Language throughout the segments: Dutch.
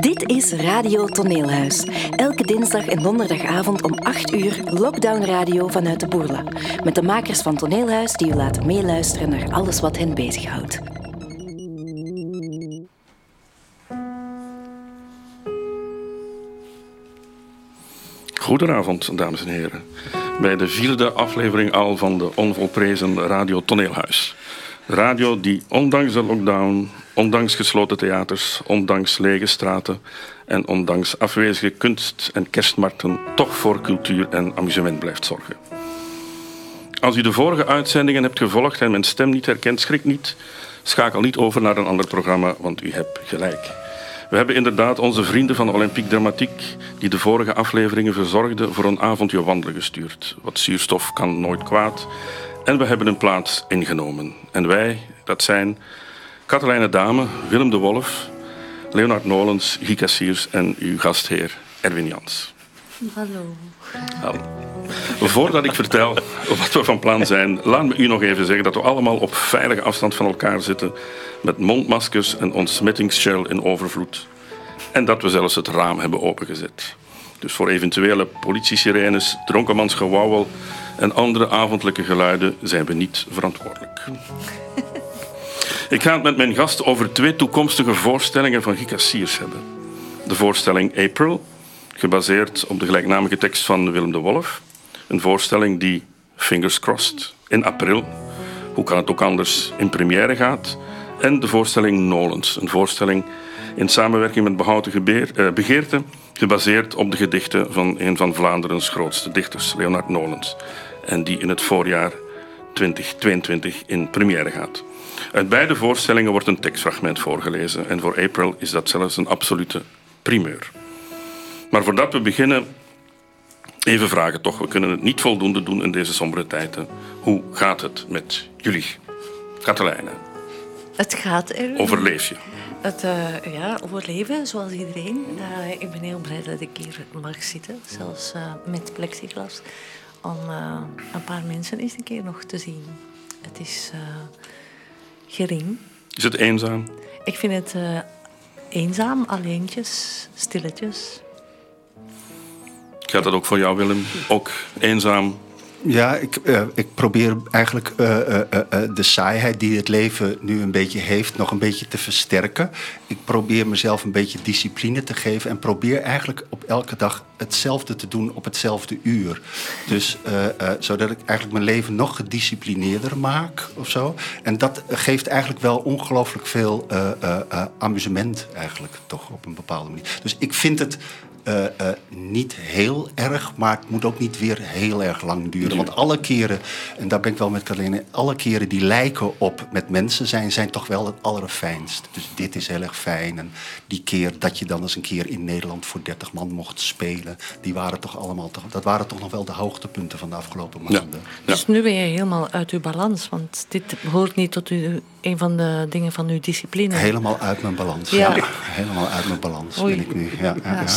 Dit is Radio Toneelhuis. Elke dinsdag en donderdagavond om 8 uur Lockdown Radio vanuit de Boerla. Met de makers van Toneelhuis die u laten meeluisteren naar alles wat hen bezighoudt. Goedenavond, dames en heren. Bij de vierde aflevering al van de onvolprezen Radio Toneelhuis. Radio die ondanks de lockdown, ondanks gesloten theaters, ondanks lege straten en ondanks afwezige kunst- en kerstmarkten toch voor cultuur en amusement blijft zorgen. Als u de vorige uitzendingen hebt gevolgd en mijn stem niet herkent, schrik niet. Schakel niet over naar een ander programma, want u hebt gelijk. We hebben inderdaad onze vrienden van Olympique Dramatiek, die de vorige afleveringen verzorgden, voor een avondje wandelen gestuurd. Wat zuurstof kan nooit kwaad. En we hebben een plaats ingenomen. En wij, dat zijn Katelijne Dame, Willem de Wolf, Leonard Nolens, Guy Cassiers en uw gastheer Erwin Jans. Hallo. Hallo. Voordat ik vertel wat we van plan zijn, laat me u nog even zeggen dat we allemaal op veilige afstand van elkaar zitten, met mondmaskers en ontsmettingsgel in overvloed. En dat we zelfs het raam hebben opengezet. Dus voor eventuele politiesirenes, dronkenmansgewauwel en andere avondelijke geluiden zijn we niet verantwoordelijk. Ik ga het met mijn gast over twee toekomstige voorstellingen van Gika Siers hebben. De voorstelling April, gebaseerd op de gelijknamige tekst van Willem de Wolf. Een voorstelling die, fingers crossed, in april, hoe kan het ook anders, in première gaat. En de voorstelling Nolens, een voorstelling in samenwerking met Behouden Gebeer, eh, Begeerte, gebaseerd op de gedichten van een van Vlaanderens grootste dichters, Leonard Nolens. En die in het voorjaar 2022 in première gaat. Uit beide voorstellingen wordt een tekstfragment voorgelezen en voor April is dat zelfs een absolute primeur. Maar voordat we beginnen, even vragen toch. We kunnen het niet voldoende doen in deze sombere tijden. Hoe gaat het met jullie? Katelijne, Het gaat er. overleef je? Het, eh, ja, overleven, zoals iedereen. Eh, ik ben heel blij dat ik hier mag zitten, zelfs eh, met plexiglas, om een paar mensen eens een keer nog te zien. Het is gering. Is het eenzaam? Ik vind het eenzaam, alleentjes, stilletjes. Gaat dat ook voor jou, Willem? Ook eenzaam? Ja, ik, eh, ik probeer eigenlijk eh, eh, de saaiheid die het leven nu een beetje heeft, nog een beetje te versterken. Ik probeer mezelf een beetje discipline te geven en probeer eigenlijk op elke dag hetzelfde te doen op hetzelfde uur. Dus zodat ik eigenlijk mijn leven nog gedisciplineerder maak of zo. En dat geeft eigenlijk wel ongelooflijk veel amusement eigenlijk toch op een bepaalde manier. Dus ik vind het eh, eh, niet heel erg, maar het moet ook niet weer heel erg lang duren. Want alle keren, en daar ben ik wel met Carline, alle keren die lijken op met mensen zijn, zijn toch wel het allerfijnst. Dus dit is heel erg fijn. En die keer dat je dan eens een keer in Nederland voor 30 man mocht spelen, die waren toch allemaal, toch, dat waren toch nog wel de hoogtepunten van de afgelopen maanden. ja. Dus nu ben je helemaal uit uw balans, want dit behoort niet tot u, een van de dingen van uw discipline. Helemaal uit mijn balans. Ja. Ja. Helemaal uit mijn balans Oei. ben ik nu. Ja, ja, Ja, dat-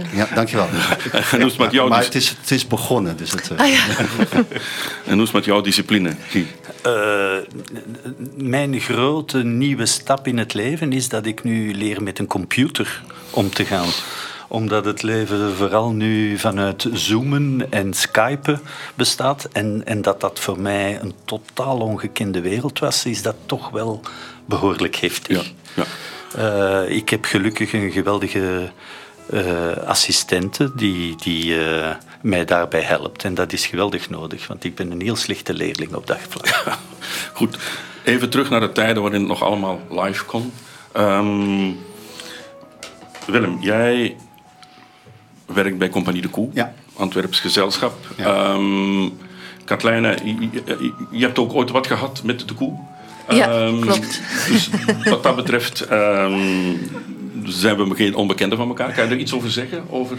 sterkte. ja, dankjewel. En hoe is het met jou? maar het is, het is begonnen. Dus het, eh, Ah ja. En hoe is het met jouw discipline, Guy? Eh, mijn grote nieuwe stap in het leven is dat ik nu leer met een computer om te gaan omdat het leven vooral nu vanuit zoomen en skypen bestaat. En, en dat dat voor mij een totaal ongekende wereld was, is dat toch wel behoorlijk heftig. Ja, Eh, ik heb gelukkig een geweldige eh, assistente die, die eh, mij daarbij helpt. En dat is geweldig nodig, want ik ben een heel slechte leerling op dat vlak. Goed, even terug naar de tijden waarin het nog allemaal live kon. Ehm, Willem, jij werkt bij Compagnie de Koe, Ja. Antwerps gezelschap. Ja. Ehm, Katlijne, je, hebt ook ooit wat gehad met de Koe. Ja, Ehm, klopt. Dus wat dat betreft ehm, zijn we geen onbekenden van elkaar. Kan je er iets over zeggen? Over...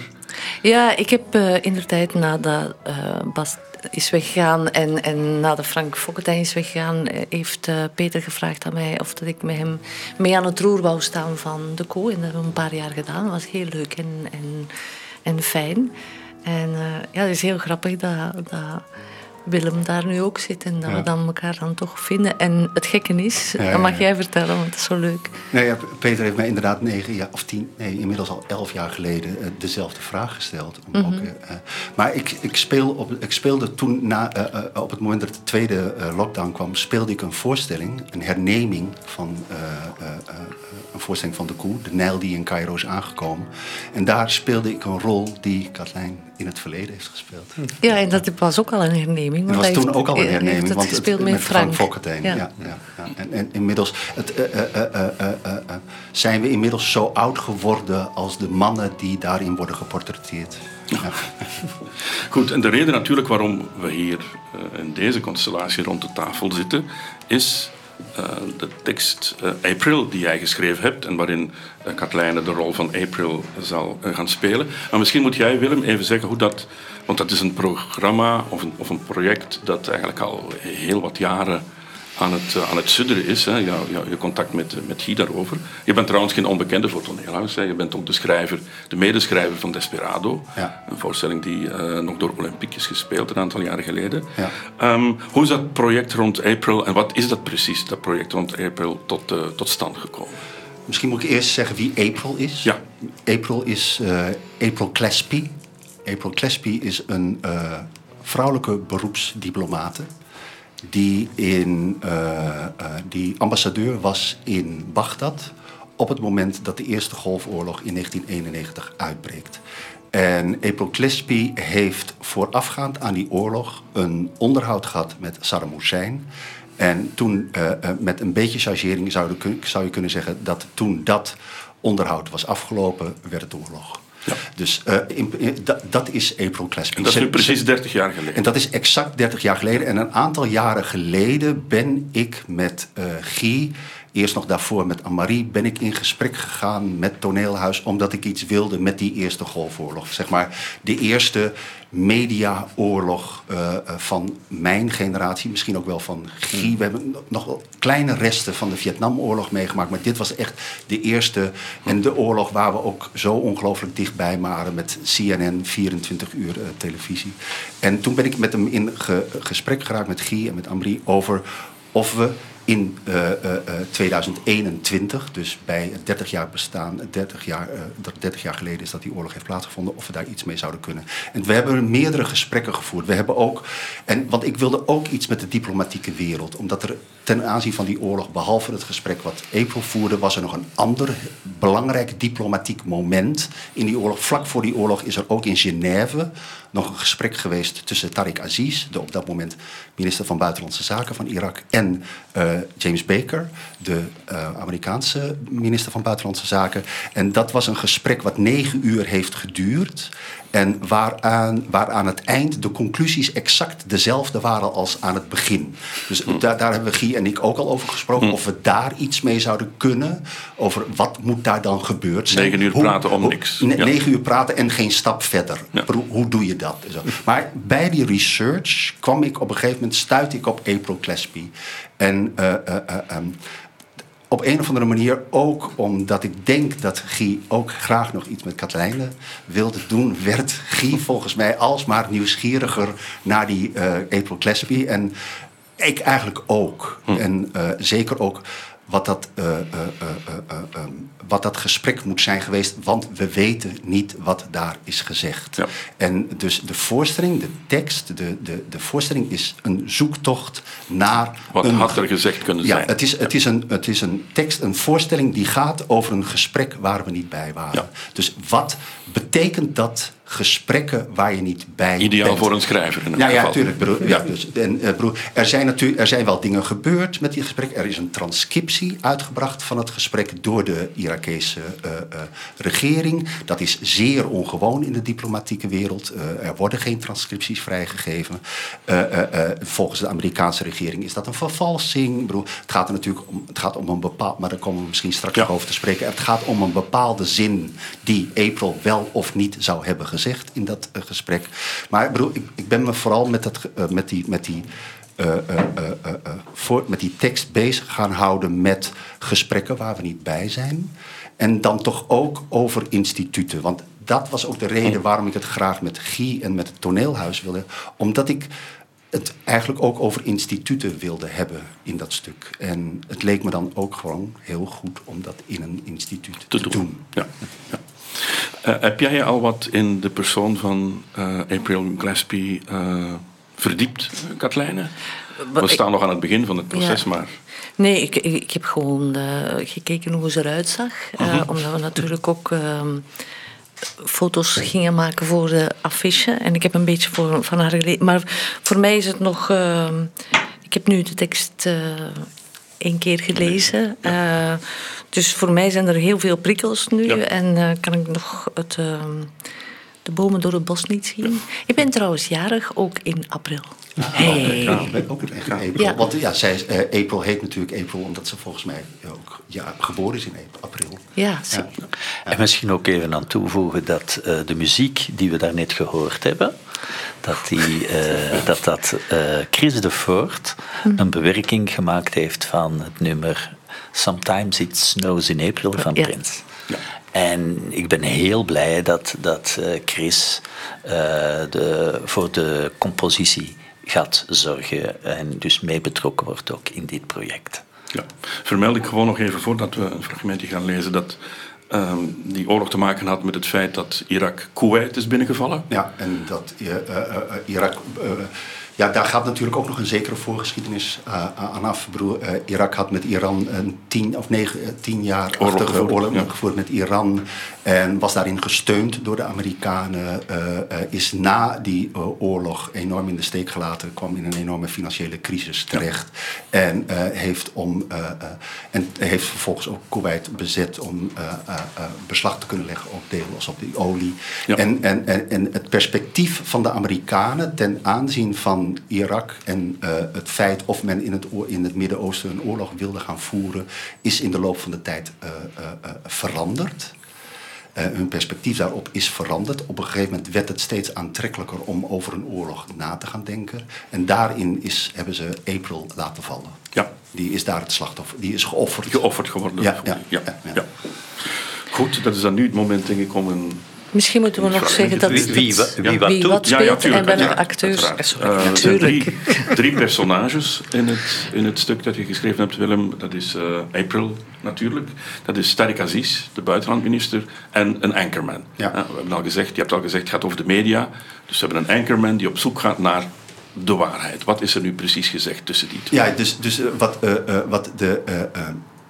Ja, ik heb in de tijd nadat eh Bas is weggegaan en, en nadat Frank Fokkentijn is weggegaan, eh, heeft Peter gevraagd aan mij of dat ik met hem mee aan het roer wou staan van de koe. En dat hebben we een paar jaar gedaan. Dat was heel leuk en, en, en fijn. En uh, ja, het is heel grappig dat, dat Willem daar nu ook zit en dat we dan elkaar dan toch vinden. En het gekke is, dat mag jij vertellen, want het is zo leuk. Nee, Peter heeft mij inderdaad negen jaar, of tien, nee, inmiddels al elf jaar geleden uh, dezelfde vraag gesteld. Om mm -hmm. ook, uh, maar ik, ik, speel op, ik speelde toen, na, op het moment dat de tweede lockdown kwam, speelde ik een voorstelling, een herneming van een voorstelling van de Koe, de Nijl die in Cairo is aangekomen. En daar speelde ik een rol die Katlijn in het verleden heeft gespeeld. Ja, en dat was ook al een herneming. Dat was toen ook al een herneming. Het want gespeeld het, met, met Frank, Frank Ja. Ja, ja, ja. En, en, inmiddels het, uh, uh, uh, zijn we inmiddels zo oud geworden als de mannen die daarin worden geportretteerd. Ja. Goed, en de reden natuurlijk waarom we hier in deze constellatie rond de tafel zitten, is uh, de tekst uh, April die jij geschreven hebt en waarin uh, de rol van April zal gaan spelen. Maar misschien moet jij, Willem, even zeggen hoe dat... Want dat is een programma of een, of een project dat eigenlijk al heel wat jaren aan het, uh, aan het sudderen is. Hè. Ja, ja, je contact met, met Guy daarover. Je bent trouwens geen onbekende voor Toneelhuis. Hè. Je bent ook de schrijver, de medeschrijver van Desperado. Ja. Een voorstelling die uh, nog door Olympiek is gespeeld een aantal jaren geleden. Ja. Um, hoe is dat project rond April en wat is dat precies, dat project rond April, tot, uh, tot stand gekomen? Misschien moet ik eerst zeggen wie April is. Ja. April is April Clespie. April Clespie is een vrouwelijke beroepsdiplomate die, in, uh, uh, die ambassadeur was in Bagdad op het moment dat de Eerste Golfoorlog in 1991 uitbreekt. En April Clespie heeft voorafgaand aan die oorlog een onderhoud gehad met Saddam Hussein. En toen, uh, met een beetje chargering zou, zou je kunnen zeggen dat toen dat onderhoud was afgelopen, werd het oorlog. Ja. Dus uh, in, in, dat, dat is April Clespie. En dat is nu precies 30 jaar geleden. En dat is exact 30 jaar geleden. En een aantal jaren geleden ben ik met uh, Guy, eerst nog daarvoor met Amarie, ben ik in gesprek gegaan met Toneelhuis omdat ik iets wilde met die Eerste Golfoorlog. Zeg maar de eerste mediaoorlog uh, van mijn generatie, misschien ook wel van Guy. We hebben nog wel kleine resten van de Vietnamoorlog meegemaakt, maar dit was echt de eerste en de oorlog waar we ook zo ongelooflijk dichtbij waren met CNN 24 uur uh, televisie. En toen ben ik met hem in ge gesprek geraakt met Guy en met Ambrie over of we in uh, uh, 2021, dus bij het 30 jaar bestaan, 30 jaar, uh, 30 jaar geleden is dat die oorlog heeft plaatsgevonden, of we daar iets mee zouden kunnen. En we hebben meerdere gesprekken gevoerd. We hebben ook, en, want ik wilde ook iets met de diplomatieke wereld, omdat er ten aanzien van die oorlog, behalve het gesprek wat April voerde, was er nog een ander belangrijk diplomatiek moment in die oorlog. Vlak voor die oorlog is er ook in Genève nog een gesprek geweest tussen Tariq Aziz, de op dat moment minister van Buitenlandse Zaken van Irak, en James Baker, de uh, Amerikaanse minister van Buitenlandse Zaken. En dat was een gesprek wat negen uur heeft geduurd. En waaraan, waar aan het eind de conclusies exact dezelfde waren als aan het begin. Dus Hmm. daar, daar hebben Guy en ik ook al over gesproken. Of we daar iets mee zouden kunnen. Over wat moet daar dan gebeurd zijn. Negen uur Hoe- praten om hoe- niks. ne- Ja. Negen uur praten en geen stap verder. Ja. Hoe, hoe doe je dat? Maar bij die research kwam ik op een gegeven moment... stuitte ik op April Clespie. En... eh, eh, eh, ehm, op een of andere manier ook omdat ik denk dat Guy ook graag nog iets met Katlijne wilde doen, werd Guy volgens mij alsmaar nieuwsgieriger naar die April Clespie. En ik eigenlijk ook. En eh, zeker ook wat dat, eh, eh, eh, eh, eh, ehm, wat dat gesprek moet zijn geweest, want we weten niet wat daar is gezegd. Ja. En dus de voorstelling, de tekst, de, de, de voorstelling is een zoektocht naar Wat een had er gezegd kunnen ja, zijn? het is, het, is een, het is een tekst, een voorstelling die gaat over een gesprek waar we niet bij waren. Ja. Dus wat betekent dat gesprekken waar je niet bij Ideaal bent? voor een schrijver in Ja, ja, geval. tuurlijk. Broer, ja, dus, en, eh, broer, er, zijn natuurlijk, er zijn wel dingen gebeurd met die gesprekken. Er is een transcriptie uitgebracht van het gesprek door de Irakese eh, eh, regering. Dat is zeer ongewoon in de diplomatieke wereld. Er worden geen transcripties vrijgegeven. Volgens de Amerikaanse regering is dat een vervalsing. Bedoel, het gaat er natuurlijk om, het gaat om een bepaald, maar daar komen we misschien straks Ja. over te spreken. Het gaat om een bepaalde zin die April wel of niet zou hebben gezegd in dat eh, gesprek. Maar ik, bedoel, ik, ik ben me vooral met, dat, eh, met die. Met die eh, voor, met die tekst bezig gaan houden met gesprekken waar we niet bij zijn. En dan toch ook over instituten. Want dat was ook de reden waarom ik het graag met Guy en met het toneelhuis wilde. Omdat ik het eigenlijk ook over instituten wilde hebben in dat stuk. En het leek me dan ook gewoon heel goed om dat in een instituut te, doen. Ja. ja. Uh, heb jij je al wat in de persoon van uh, April Gillespie uh, verdiept, Katlijne? We staan nog aan het begin van het proces, Ja. maar... Nee, ik, ik, heb gewoon eh, gekeken hoe ze eruit zag. Eh, Omdat we natuurlijk ook ehm, foto's gingen maken voor de affiche. En ik heb een beetje voor, van haar gelezen. Maar voor mij is het nog... ehm, ik heb nu de tekst eh één keer gelezen. Eh, dus voor mij zijn er heel veel prikkels nu. Ja. En eh, kan ik nog het, ehm, de bomen door het bos niet zien. Ik ben trouwens jarig, ook in april. Hey. Ja, ik ben ook een echte April. Ja. Want ja, zij, eh, April heet natuurlijk April omdat ze volgens mij ook ja, geboren is in april. Ja, zeker. En misschien ook even aan toevoegen dat eh, de muziek die we daarnet gehoord hebben, dat die, eh, dat, dat eh, Chris de Voort een bewerking gemaakt heeft van het nummer Sometimes It Snows in April van Ja. Prince. En ik ben heel blij dat, dat eh, Chris eh, de, voor de compositie gaat zorgen en dus mee betrokken wordt ook in dit project. Ja. Vermeld ik gewoon nog even voordat we een fragmentje gaan lezen dat ehm, die oorlog te maken had met het feit dat Irak Kuwait is binnengevallen. Ja, en dat eh, Irak. Eh, ja, daar gaat natuurlijk ook nog een zekere voorgeschiedenis eh, aan af. Eh, Irak had met Iran een tien of negen, eh, tien jaar Oorlog gevoerd, oorlog ja. gevoerd met Iran. En was daarin gesteund door de Amerikanen. eh, eh, is na die eh, oorlog enorm in de steek gelaten. Kwam in een enorme financiële crisis terecht. En, eh, heeft om, eh, eh, en heeft vervolgens ook Kuwait bezet om eh, eh, eh, beslag te kunnen leggen op deels op die olie. Ja. En, en, en, en het perspectief van de Amerikanen ten aanzien van Irak en eh, het feit of men in het, in het Midden-Oosten een oorlog wilde gaan voeren, is in de loop van de tijd eh, eh, veranderd. Hun perspectief daarop is veranderd. Op een gegeven moment werd het steeds aantrekkelijker om over een oorlog na te gaan denken. En daarin is, hebben ze April laten vallen. Ja. Die is daar het slachtoffer, die is geofferd. Geofferd geworden. Ja, ja, ja, ja, ja. ja. Goed, dat is dan nu het moment denk ik om een... Misschien moeten we nog zeggen dat... Wie- wie- wie wat doet? wat Ja, speelt ja, tuurlijk, en welke ja, acteurs. Sorry, Eh, er natuurlijk. drie, drie personages in het, in het stuk dat je geschreven hebt, Willem. Dat is eh, April natuurlijk. Dat is Tariq Aziz, de buitenlandminister, en een anchorman. Ja. Eh, we hebben al gezegd, je hebt al gezegd, het gaat over de media. Dus we hebben een anchorman die op zoek gaat naar de waarheid. Wat is er nu precies gezegd tussen die twee? Ja, dus, dus wat, eh, eh, wat de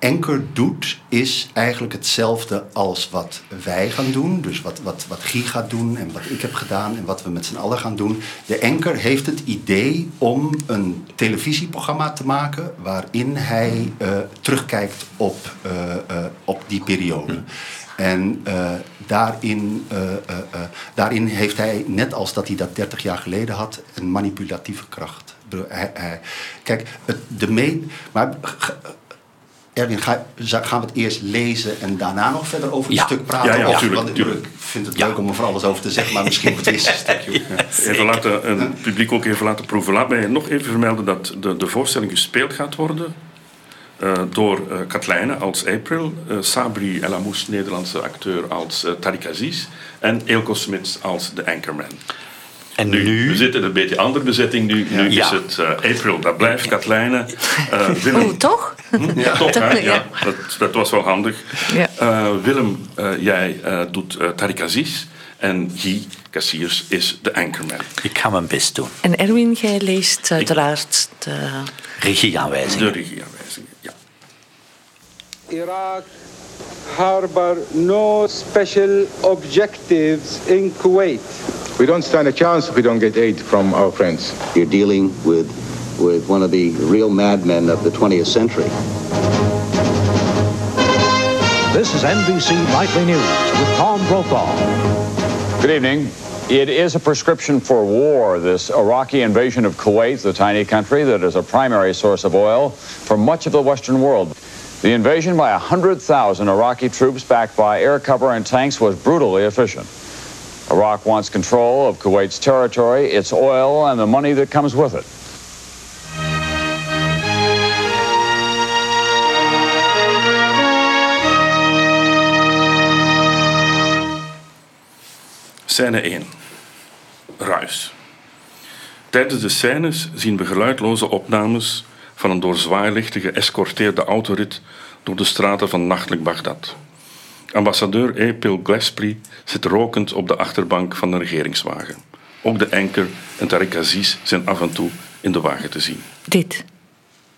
anker doet, is eigenlijk hetzelfde als wat wij gaan doen. Dus wat, wat, wat Guy gaat doen en wat ik heb gedaan en wat we met z'n allen gaan doen. De anker heeft het idee om een televisieprogramma te maken waarin hij eh, terugkijkt op, eh, eh, op die periode. En daarin, daarin heeft hij, net als dat hij dat 30 jaar geleden had, een manipulatieve kracht. Kijk, het, de me maar Erwin, ga, gaan we het eerst lezen en daarna nog verder over het Ja. stuk praten? Ja, ja, Of- tuurlijk, want tuurlijk. Ik vind het leuk om er van alles over te zeggen, maar misschien het stukje. Even laten, en het publiek ook even laten proeven. Laat mij nog even vermelden dat de, de voorstelling gespeeld gaat worden eh, door eh Katlijne als April, eh, Sabri El Amous, Nederlandse acteur, als eh, Tariq Aziz en Eelco Smits als de Anchorman. En Nu, nu, we zitten in een beetje andere bezetting. Nu, nu is Ja. het eh, April, dat blijft Katlijne. Eh, Willem, Oh, toch? ja, toch, hè? Ja. Ja, dat, dat was wel handig. Ja. Eh, Willem, eh, jij eh, doet Tariq Aziz en Guy Cassiers is de Anchorman. ik ga mijn best doen. En Erwin, jij leest uiteraard de... Regieaanwijzingen. De regieaanwijzingen, ja. Iraq harbor no special objectives in Kuwait. We don't stand a chance if we don't get aid from our friends. You're dealing with, with one of the real madmen of the 20th century. This is NBC Nightly News with Tom Brokaw. Good evening. It is a prescription for war, this Iraqi invasion of Kuwait, the tiny country that is a primary source of oil for much of the Western world. The invasion by 100,000 Iraqi troops backed by air cover and tanks was brutally efficient. Iraq wants control of Kuwait's territory, its oil, and the money that comes with it. Scène 1. Ruis. Tijdens de scènes zien we geluidloze opnames van een door zwaailichten geëscorteerde autorit door de straten van nachtelijk Bagdad. Ambassadeur E. Pil Gillespie zit rokend op de achterbank van de regeringswagen. Ook de enker en Tariq Aziz zijn af en toe in de wagen te zien. Dit,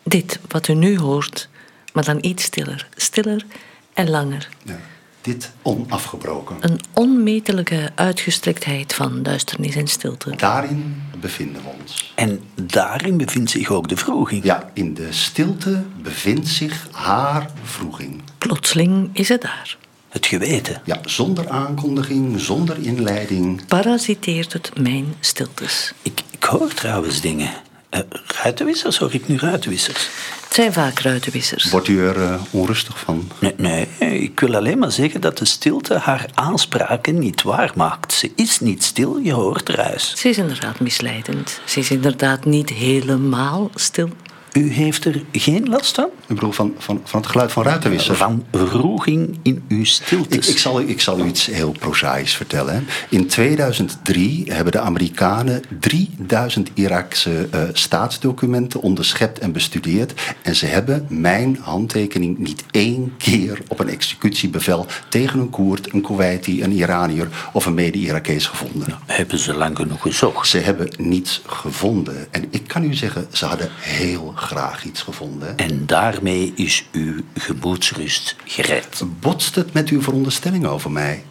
dit wat u nu hoort, maar dan iets stiller. Stiller en langer. Ja, dit onafgebroken. Een onmetelijke uitgestrektheid van duisternis en stilte. Daarin bevinden we ons. En daarin bevindt zich ook de vroeging. Ja, in de stilte bevindt zich haar vroeging. Plotseling is het daar. Het geweten. Ja, zonder aankondiging, zonder inleiding. Parasiteert het mijn stiltes. Ik, ik hoor trouwens dingen. Uh, ruitenwissers, hoor ik nu ruitenwissers? Het zijn vaak ruitenwissers. Wordt u er uh, onrustig van? Nee, nee, ik wil alleen maar zeggen dat de stilte haar aanspraken niet waar maakt. Ze is niet stil, je hoort ruis. Ze is inderdaad misleidend. Ze is inderdaad niet helemaal stil. U heeft er geen last van? Ik bedoel, van, van, van het geluid van ruitenwissers? Van vroeging in uw stiltes? Ik, ik, zal, ik zal u iets heel prozaïs vertellen. In 2003 hebben de Amerikanen 3000 Iraakse uh, staatsdocumenten onderschept en bestudeerd. En ze hebben mijn handtekening niet één keer op een executiebevel tegen een Koerd, een Kuwaiti, een Iranier of een mede-Irakees gevonden. Nou, hebben ze lang genoeg gezocht? Ze hebben niets gevonden. En ik kan u zeggen, ze hadden heel graag iets gevonden. En daarmee is uw gemoedsrust gered. Botst het met uw veronderstelling over mij?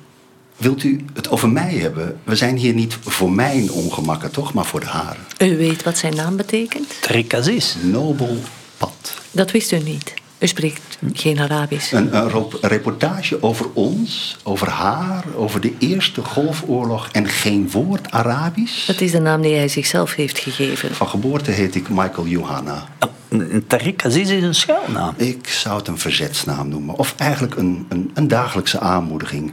Wilt u het over mij hebben? We zijn hier niet voor mijn ongemakken, toch? Maar voor de haren. U weet wat zijn naam betekent? Tariq Aziz. Nobel pad. Dat wist u niet. U spreekt geen Arabisch. Een, een, reportage over ons, over haar, over de Eerste Golfoorlog en geen woord Arabisch? Dat is de naam die hij zichzelf heeft gegeven. Van geboorte heet ik Michael Johanna. Tariq Aziz is een schuilnaam. Ik zou het een verzetsnaam noemen. Of eigenlijk een, een, een, dagelijkse aanmoediging.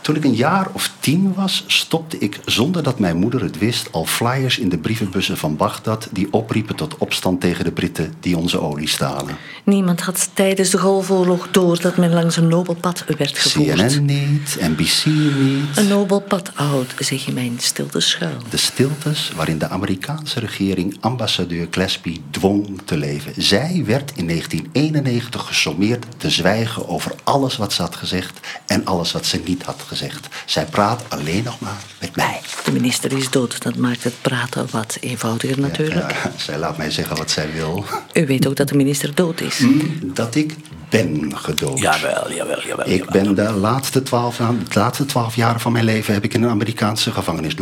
Toen ik een jaar of tien was, stopte ik zonder dat mijn moeder het wist... al flyers in de brievenbussen van Bagdad... die opriepen tot opstand tegen de Britten die onze olie stalen. Niemand had tijdens de Golfoorlog door dat men langs een nobel pad werd gevoerd. CNN niet, NBC niet. Een nobel pad oud, zeg je mijn stilte schuil. De stiltes waarin de Amerikaanse regering ambassadeur Gillespie dwong te leven. Zij werd in 1991 gesommeerd te zwijgen over alles wat ze had gezegd en alles wat ze niet had gezegd. Zij praat alleen nog maar met mij. De minister is dood, dat maakt het praten wat eenvoudiger natuurlijk. Ja, ja, zij laat mij zeggen wat zij wil. U weet ook dat de minister dood is. Mm, dat ik ben gedood. Jawel, jawel, jawel. Ik ben de laatste twaalf, de laatste twaalf jaren van mijn leven heb ik in een Amerikaanse gevangenis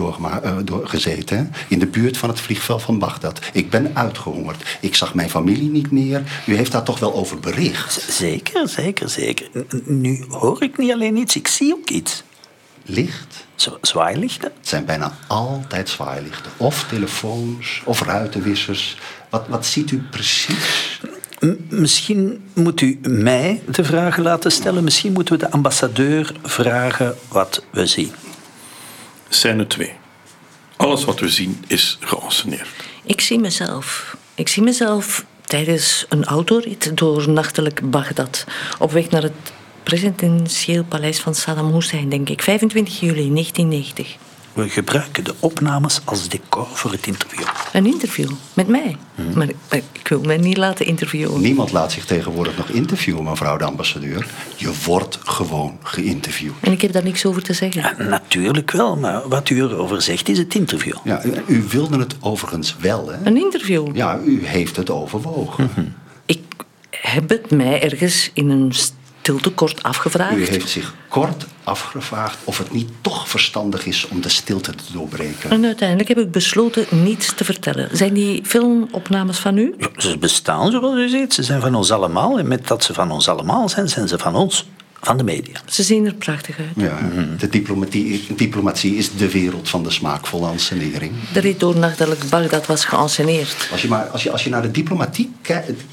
doorgezeten. Uh, in de buurt van het vliegveld van Bagdad. Ik ben uitgehongerd. Ik zag mijn familie niet meer. U heeft daar toch wel over bericht? Zeker, zeker, zeker. Nu hoor ik niet alleen iets, ik zie ook iets. Licht? zwaailichten? Het zijn bijna altijd zwaailichten. Of telefoons, of ruitenwissers. Wat, wat ziet u precies? Misschien moet u mij de vragen laten stellen. Misschien moeten we de ambassadeur vragen wat we zien. Scène 2. Alles wat we zien is geanceneerd. Ik zie mezelf. Ik zie mezelf tijdens een autorit door nachtelijk Bagdad. Op weg naar het presidentieel paleis van Saddam Hussein, denk ik. 25 juli 1990. We gebruiken de opnames als decor voor het interview. Een interview met mij? Mhm. Maar, maar ik wil mij niet laten interviewen. Niemand laat zich tegenwoordig nog interviewen, mevrouw de ambassadeur. Je wordt gewoon geïnterviewd. En ik heb daar niks over te zeggen. Ja, natuurlijk wel, maar wat u erover zegt is het interview. Ja, u, u wilde het overigens wel, hè? Een interview? Ja, u heeft het overwogen. Ik heb het mij ergens in een stilte kort afgevraagd. U heeft zich kort afgevraagd of het niet toch verstandig is om de stilte te doorbreken. En uiteindelijk heb ik besloten niets te vertellen. Zijn die filmopnames van u? Ja, ze bestaan zoals u ziet. Ze zijn van ons allemaal. En met dat ze van ons allemaal zijn, zijn ze van ons. Van de media. Ze zien er prachtig uit. Ja, de diplomatie, diplomatie is de wereld van de smaakvolle ansenering. De rit door nachtelijk Bagdad was geanceneerd. Als je, maar, als je, als je naar de diplomatiek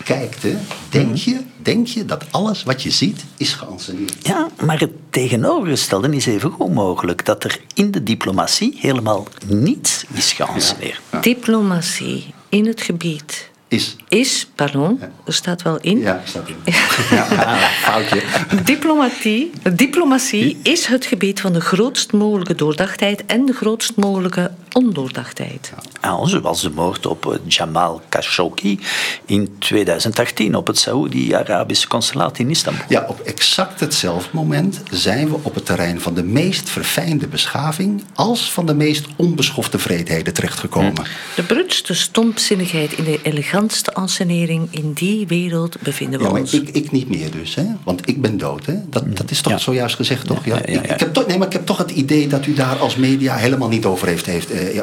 kijkt, hè, denk, je, denk je dat alles wat je ziet is geanceneerd. Ja, maar het tegenovergestelde is even goed mogelijk. Dat er in de diplomatie helemaal niets is geanceneerd. Ja. Diplomatie in het gebied Is. Is, pardon, er staat wel in. Ja, staat in. ja, foutje. Diplomatie, diplomatie is het gebied van de grootst mogelijke doordachtheid en de grootst mogelijke ondoordachtheid. Ja, zoals de moord op eh, Jamal Khashoggi in 2018 op het Saoedi-Arabische consulaat in Istanbul. Ja, op exact hetzelfde moment zijn we op het terrein van de meest verfijnde beschaving als van de meest onbeschofte vreedheden terechtgekomen. De brutste stompzinnigheid in de elegantste ansenering in die wereld bevinden we Ja, maar ons. ik, ik niet meer dus, hè? want ik ben dood. Hè? Dat, dat is toch zojuist gezegd, toch? Ja, Ik, ik heb toch, nee, maar ik heb toch het idee dat u daar als media helemaal niet over heeft, heeft, eh,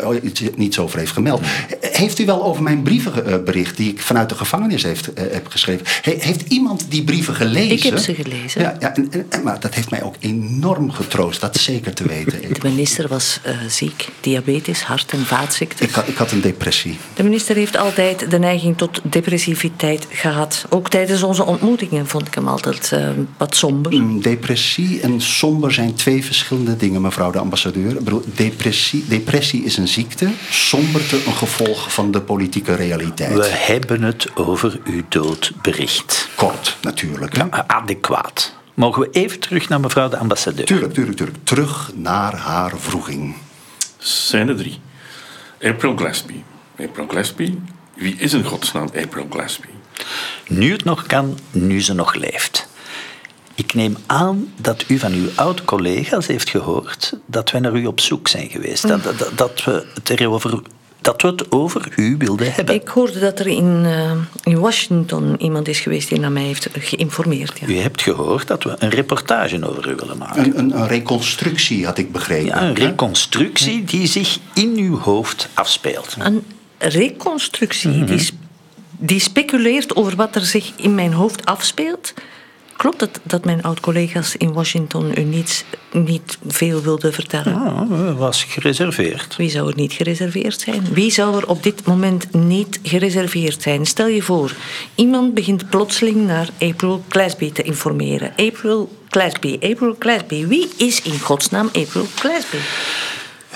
niets over heeft gemeld. Heeft u wel over mijn brievenbericht die ik vanuit de gevangenis heeft, eh, heb geschreven, he- heeft iemand die brieven gelezen? Ik heb ze gelezen. Ja, ja en, en- en- maar dat heeft mij ook enorm getroost, dat zeker te weten. De minister was eh, ziek, diabetes, hart- en vaatziekten. Ik had, ik had een depressie. De minister heeft altijd de neiging tot depressiviteit gehad. Ook tijdens onze ontmoetingen vond ik hem altijd eh, wat somber. Depressie en somber zijn twee verschillende dingen, mevrouw de ambassadeur. Ik bedoel, depressie, depressie is een ziekte, somberte een gevolg van de politieke realiteit. We hebben het over uw doodbericht. Kort, natuurlijk. Hè? Ja, adequaat. Mogen we even terug naar mevrouw de ambassadeur? Tuurlijk, tuurlijk, tuurlijk. Terug naar haar vroeging. Scène 3. April Gillespie. April Gillespie. Wie is in godsnaam April Gillespie? Nu het nog kan, nu ze nog leeft. Ik neem aan dat u van uw oud-collega's heeft gehoord dat wij naar u op zoek zijn geweest. Dat, dat, dat, we het erover, dat we het over u wilden hebben. Ik hoorde dat er in, eh, in Washington iemand is geweest die naar mij heeft geïnformeerd. Ja. U hebt gehoord dat we een reportage over u willen maken. Een, een, een reconstructie had ik begrepen. Ja, een hè? reconstructie die zich in uw hoofd afspeelt. Een reconstructie die, sp- die speculeert over wat er zich in mijn hoofd afspeelt. Klopt het dat mijn oud-collega's in Washington u niet, niet veel wilden vertellen? Ah, was gereserveerd. Wie zou er niet gereserveerd zijn? Wie zou er op dit moment niet gereserveerd zijn? Stel je voor, iemand begint plotseling naar April Gillespie te informeren. April Gillespie, April Gillespie. Wie is in godsnaam April Gillespie?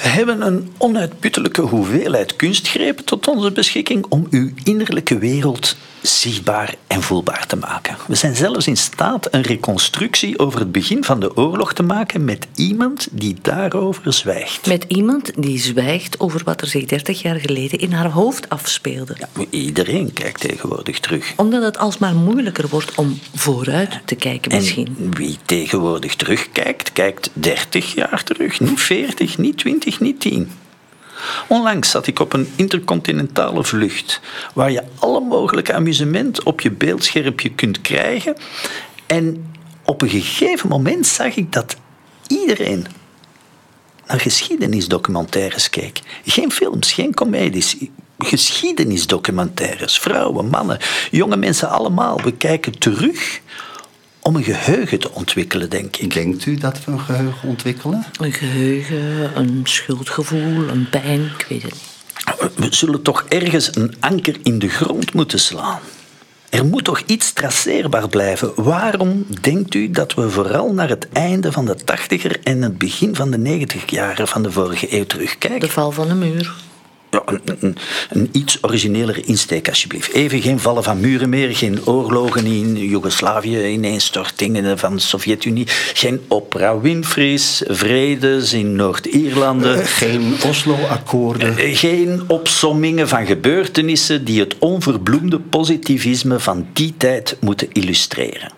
We hebben een onuitputtelijke hoeveelheid kunstgrepen tot onze beschikking om uw innerlijke wereld zichtbaar en voelbaar te maken. We zijn zelfs in staat een reconstructie over het begin van de oorlog te maken met iemand die daarover zwijgt. Met iemand die zwijgt over wat er zich 30 jaar geleden in haar hoofd afspeelde. Iedereen kijkt tegenwoordig terug. Omdat het alsmaar moeilijker wordt om vooruit te kijken misschien. En wie tegenwoordig terugkijkt, kijkt 30 jaar terug. Niet 40, niet 20, niet 10. Onlangs zat ik op een intercontinentale vlucht waar je alle mogelijke amusement op je beeldschermpje kunt krijgen. En op een gegeven moment zag ik dat iedereen naar geschiedenisdocumentaires keek. Geen films, geen comedies. Geschiedenisdocumentaires. Vrouwen, mannen, jonge mensen allemaal. We kijken terug om een geheugen te ontwikkelen, denk ik. Denkt u dat we een geheugen ontwikkelen? Een geheugen, een schuldgevoel, een pijn, ik weet het niet. We zullen toch ergens een anker in de grond moeten slaan. Er moet toch iets traceerbaar blijven. Waarom denkt u dat we vooral naar het einde van de tachtiger en het begin van de negentig jaren van de vorige eeuw terugkijken? De val van de muur. Ja, een, een, een iets originelere insteek, alsjeblieft. Even geen vallen van muren meer, geen oorlogen in Joegoslavië, ineenstortingen van de Sovjet-Unie, geen Oprah Winfrey's, vredes in Noord-Ierlanden. Eh, geen Oslo-akkoorden. Eh, Geen opsommingen van gebeurtenissen die het onverbloemde positivisme van die tijd moeten illustreren.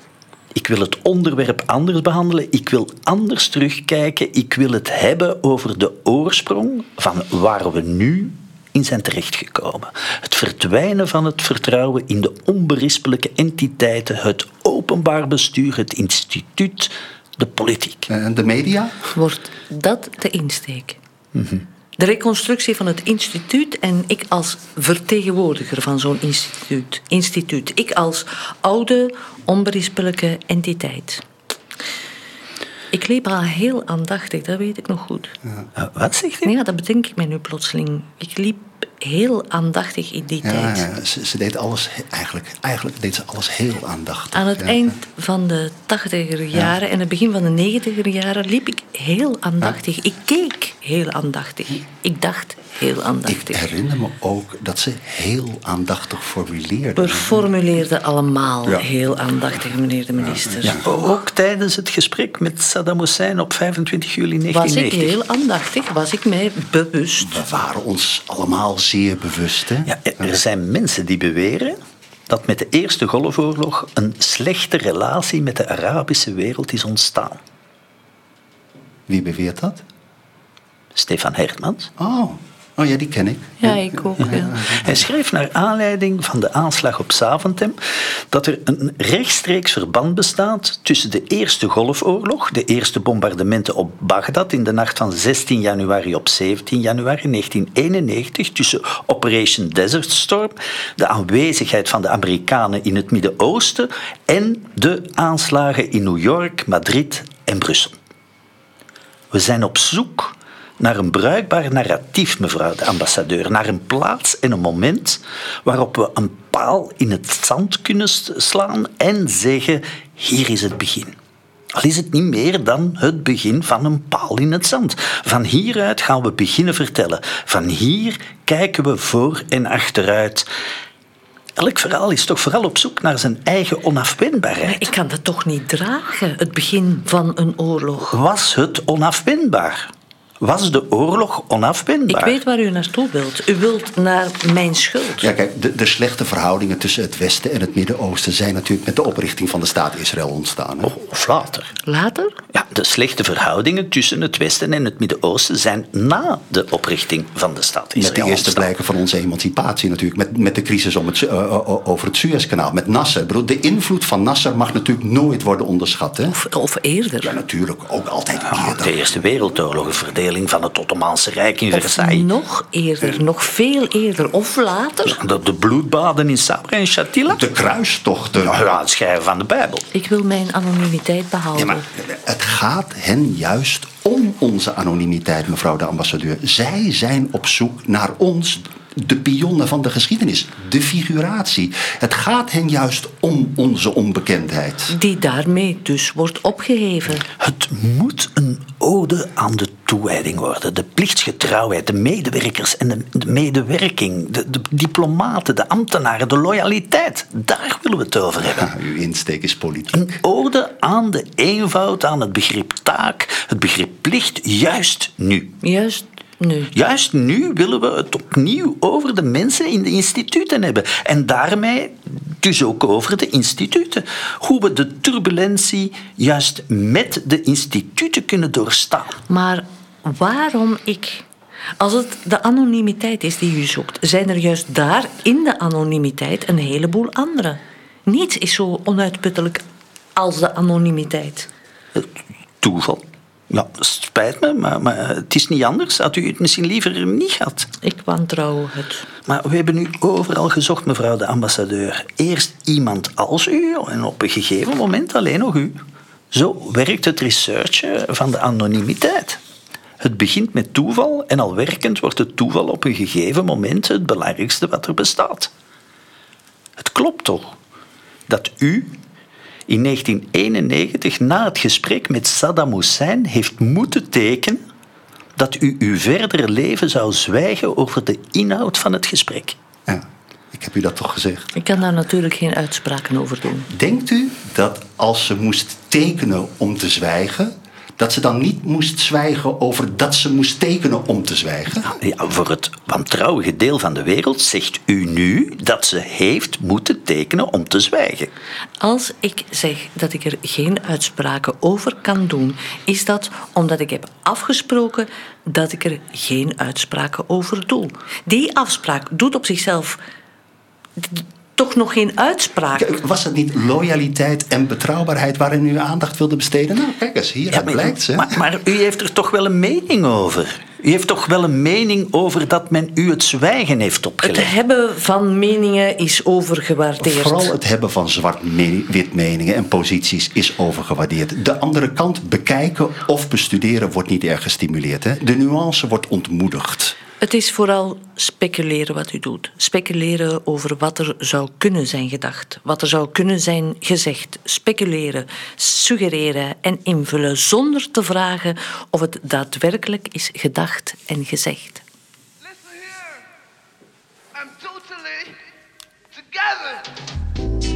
Ik wil het onderwerp anders behandelen. Ik wil anders terugkijken. Ik wil het hebben over de oorsprong van waar we nu in zijn terechtgekomen. Het verdwijnen van het vertrouwen in de onberispelijke entiteiten, het openbaar bestuur, het instituut, de politiek. En de media? Wordt dat de insteek? De reconstructie van het instituut en ik als vertegenwoordiger van zo'n instituut. instituut. Ik als oude, onberispelijke entiteit. Ik liep al heel aandachtig, dat weet ik nog goed. Uh, wat zegt u? Ja, dat bedenk ik mij nu plotseling. Ik liep heel aandachtig in die Ja, tijd. ja, ze, ze deed alles, eigenlijk, eigenlijk deed ze alles heel aandachtig. Aan het ja. eind van de tachtiger jaren en het begin van de negentiger jaren liep ik heel aandachtig. Ik keek heel aandachtig. Ik dacht heel Ik aandachtig. herinner me ook dat ze heel aandachtig formuleerde. We formuleerden allemaal Ja. heel aandachtig, meneer de minister. Ook tijdens het gesprek met Saddam Hussein op 25 juli Was ik 1990. heel aandachtig? Was ik mij bewust? We waren ons allemaal zeer bewust. Hè? Ja, er zijn mensen die beweren dat met de Eerste Golfoorlog een slechte relatie met de Arabische wereld is ontstaan. Wie beweert dat? Stefan Hermans. Oh, oh ja, die ken ik. Ja, ik ook. Ja. Hij schreef naar aanleiding van de aanslag op Zaventem dat er een rechtstreeks verband bestaat tussen de Eerste Golfoorlog, de eerste bombardementen op Bagdad in de nacht van 16 januari op 17 januari 1991, tussen Operation Desert Storm, de aanwezigheid van de Amerikanen in het Midden-Oosten en de aanslagen in New York, Madrid en Brussel. We zijn op zoek naar een bruikbaar narratief, mevrouw de ambassadeur. Naar een plaats en een moment waarop we een paal in het zand kunnen slaan en zeggen: hier is het begin. Al is het niet meer dan het begin van een paal in het zand. Van hieruit gaan we beginnen vertellen. Van hier kijken we voor en achteruit. Elk verhaal is toch vooral op zoek naar zijn eigen onafwendbaarheid. Maar ik kan dat toch niet dragen, het begin van een oorlog. Was het onafwendbaar? Was de oorlog Ik onafwendbaar? weet waar u naartoe wilt. U wilt naar mijn schuld. Ja, kijk, de, de slechte verhoudingen tussen het Westen en het Midden-Oosten zijn natuurlijk met de oprichting van de staat Israël ontstaan. hè? Of later. Later? Ja, de slechte verhoudingen tussen het Westen en het Midden-Oosten zijn na de oprichting van de staat Israël Met de eerste ontstaan. blijken van onze emancipatie natuurlijk. Met, met de crisis om het, Su- eh, eh, over het Suezkanaal. Met Nasser. Ik bedoel, de invloed van Nasser mag natuurlijk nooit worden onderschat. Hè? Of, of eerder? Ja, natuurlijk. Ook altijd Ja, eerder. de Eerste Wereldoorlog, een van het Ottomaanse Rijk in Of Versailles. nog eerder, nog veel eerder. Of later? De, de bloedbaden in Sabra en Shatila. De kruistochten. Ja, het schrijven van de Bijbel. Ik wil mijn anonimiteit behouden. Ja, maar het gaat hen juist om onze anonimiteit, mevrouw de ambassadeur. Zij zijn op zoek naar ons, de pionnen van de geschiedenis, de figuratie. Het gaat hen juist om onze onbekendheid. Die daarmee dus wordt opgeheven. Het moet een ode aan de toewijding worden. De plichtsgetrouwheid, de medewerkers en de, de medewerking. De, de diplomaten, de ambtenaren, de loyaliteit. Daar willen we het over hebben. Ja, uw insteek is politiek. Een ode aan de eenvoud, aan het begrip taak, het begrip plicht, juist nu. Juist nu. Juist nu willen we het opnieuw over de mensen in de instituten hebben. En daarmee dus ook over de instituten. Hoe we de turbulentie juist met de instituten kunnen doorstaan. Maar waarom ik? Als het de anonimiteit is die u zoekt, zijn er juist daar in de anonimiteit een heleboel andere. Niets is zo onuitputtelijk als de anonimiteit. Toeval. Ja, spijt me, maar, maar het is niet anders. Had u het misschien liever niet gehad? Ik wantrouw het. Maar we hebben nu overal gezocht, mevrouw de ambassadeur. Eerst iemand als u en op een gegeven moment alleen nog u. Zo werkt het researchen van de anonimiteit. Het begint met toeval en al werkend wordt het toeval op een gegeven moment het belangrijkste wat er bestaat. Het klopt toch dat u in 1991 na het gesprek met Saddam Hussein heeft moeten tekenen dat u uw verdere leven zou zwijgen over de inhoud van het gesprek. Ja, ik heb u dat toch gezegd. Ik kan daar natuurlijk geen uitspraken over doen. Denkt u dat als ze moest tekenen om te zwijgen, dat ze dan niet moest zwijgen over dat ze moest tekenen om te zwijgen? Ja, voor het wantrouwige deel van de wereld zegt u nu dat ze heeft moeten tekenen om te zwijgen. Als ik zeg dat ik er geen uitspraken over kan doen, is dat omdat ik heb afgesproken dat ik er geen uitspraken over doe. Die afspraak doet op zichzelf toch nog geen uitspraak. Was het niet loyaliteit en betrouwbaarheid waarin u uw aandacht wilde besteden? Nou, kijk eens, maar, blijkt ze. maar, maar u heeft er toch wel een mening over? U heeft toch wel een mening over dat men u het zwijgen heeft Het opgelegd? hebben van meningen is overgewaardeerd. Vooral het hebben van zwart-wit meningen en posities is overgewaardeerd. De andere kant bekijken of bestuderen wordt niet erg gestimuleerd. Hè? De nuance wordt ontmoedigd. Het is vooral speculeren wat u doet. Speculeren over wat er zou kunnen zijn gedacht, wat er zou kunnen zijn gezegd. Speculeren, suggereren en invullen zonder te vragen of het daadwerkelijk is gedacht en gezegd. Listen.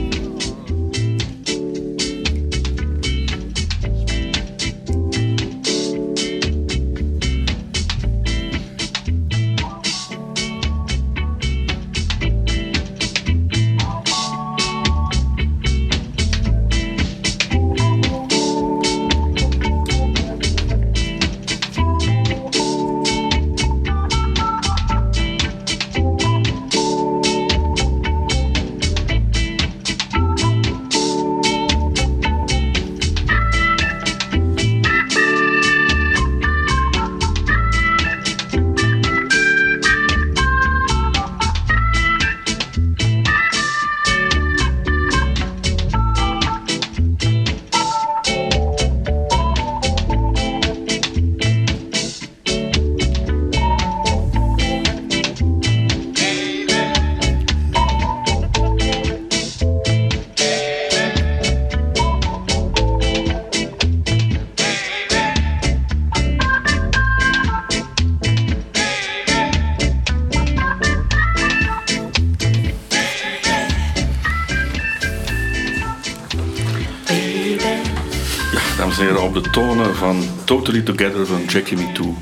Heren, op de tonen van Totally Together van Jackie Me Too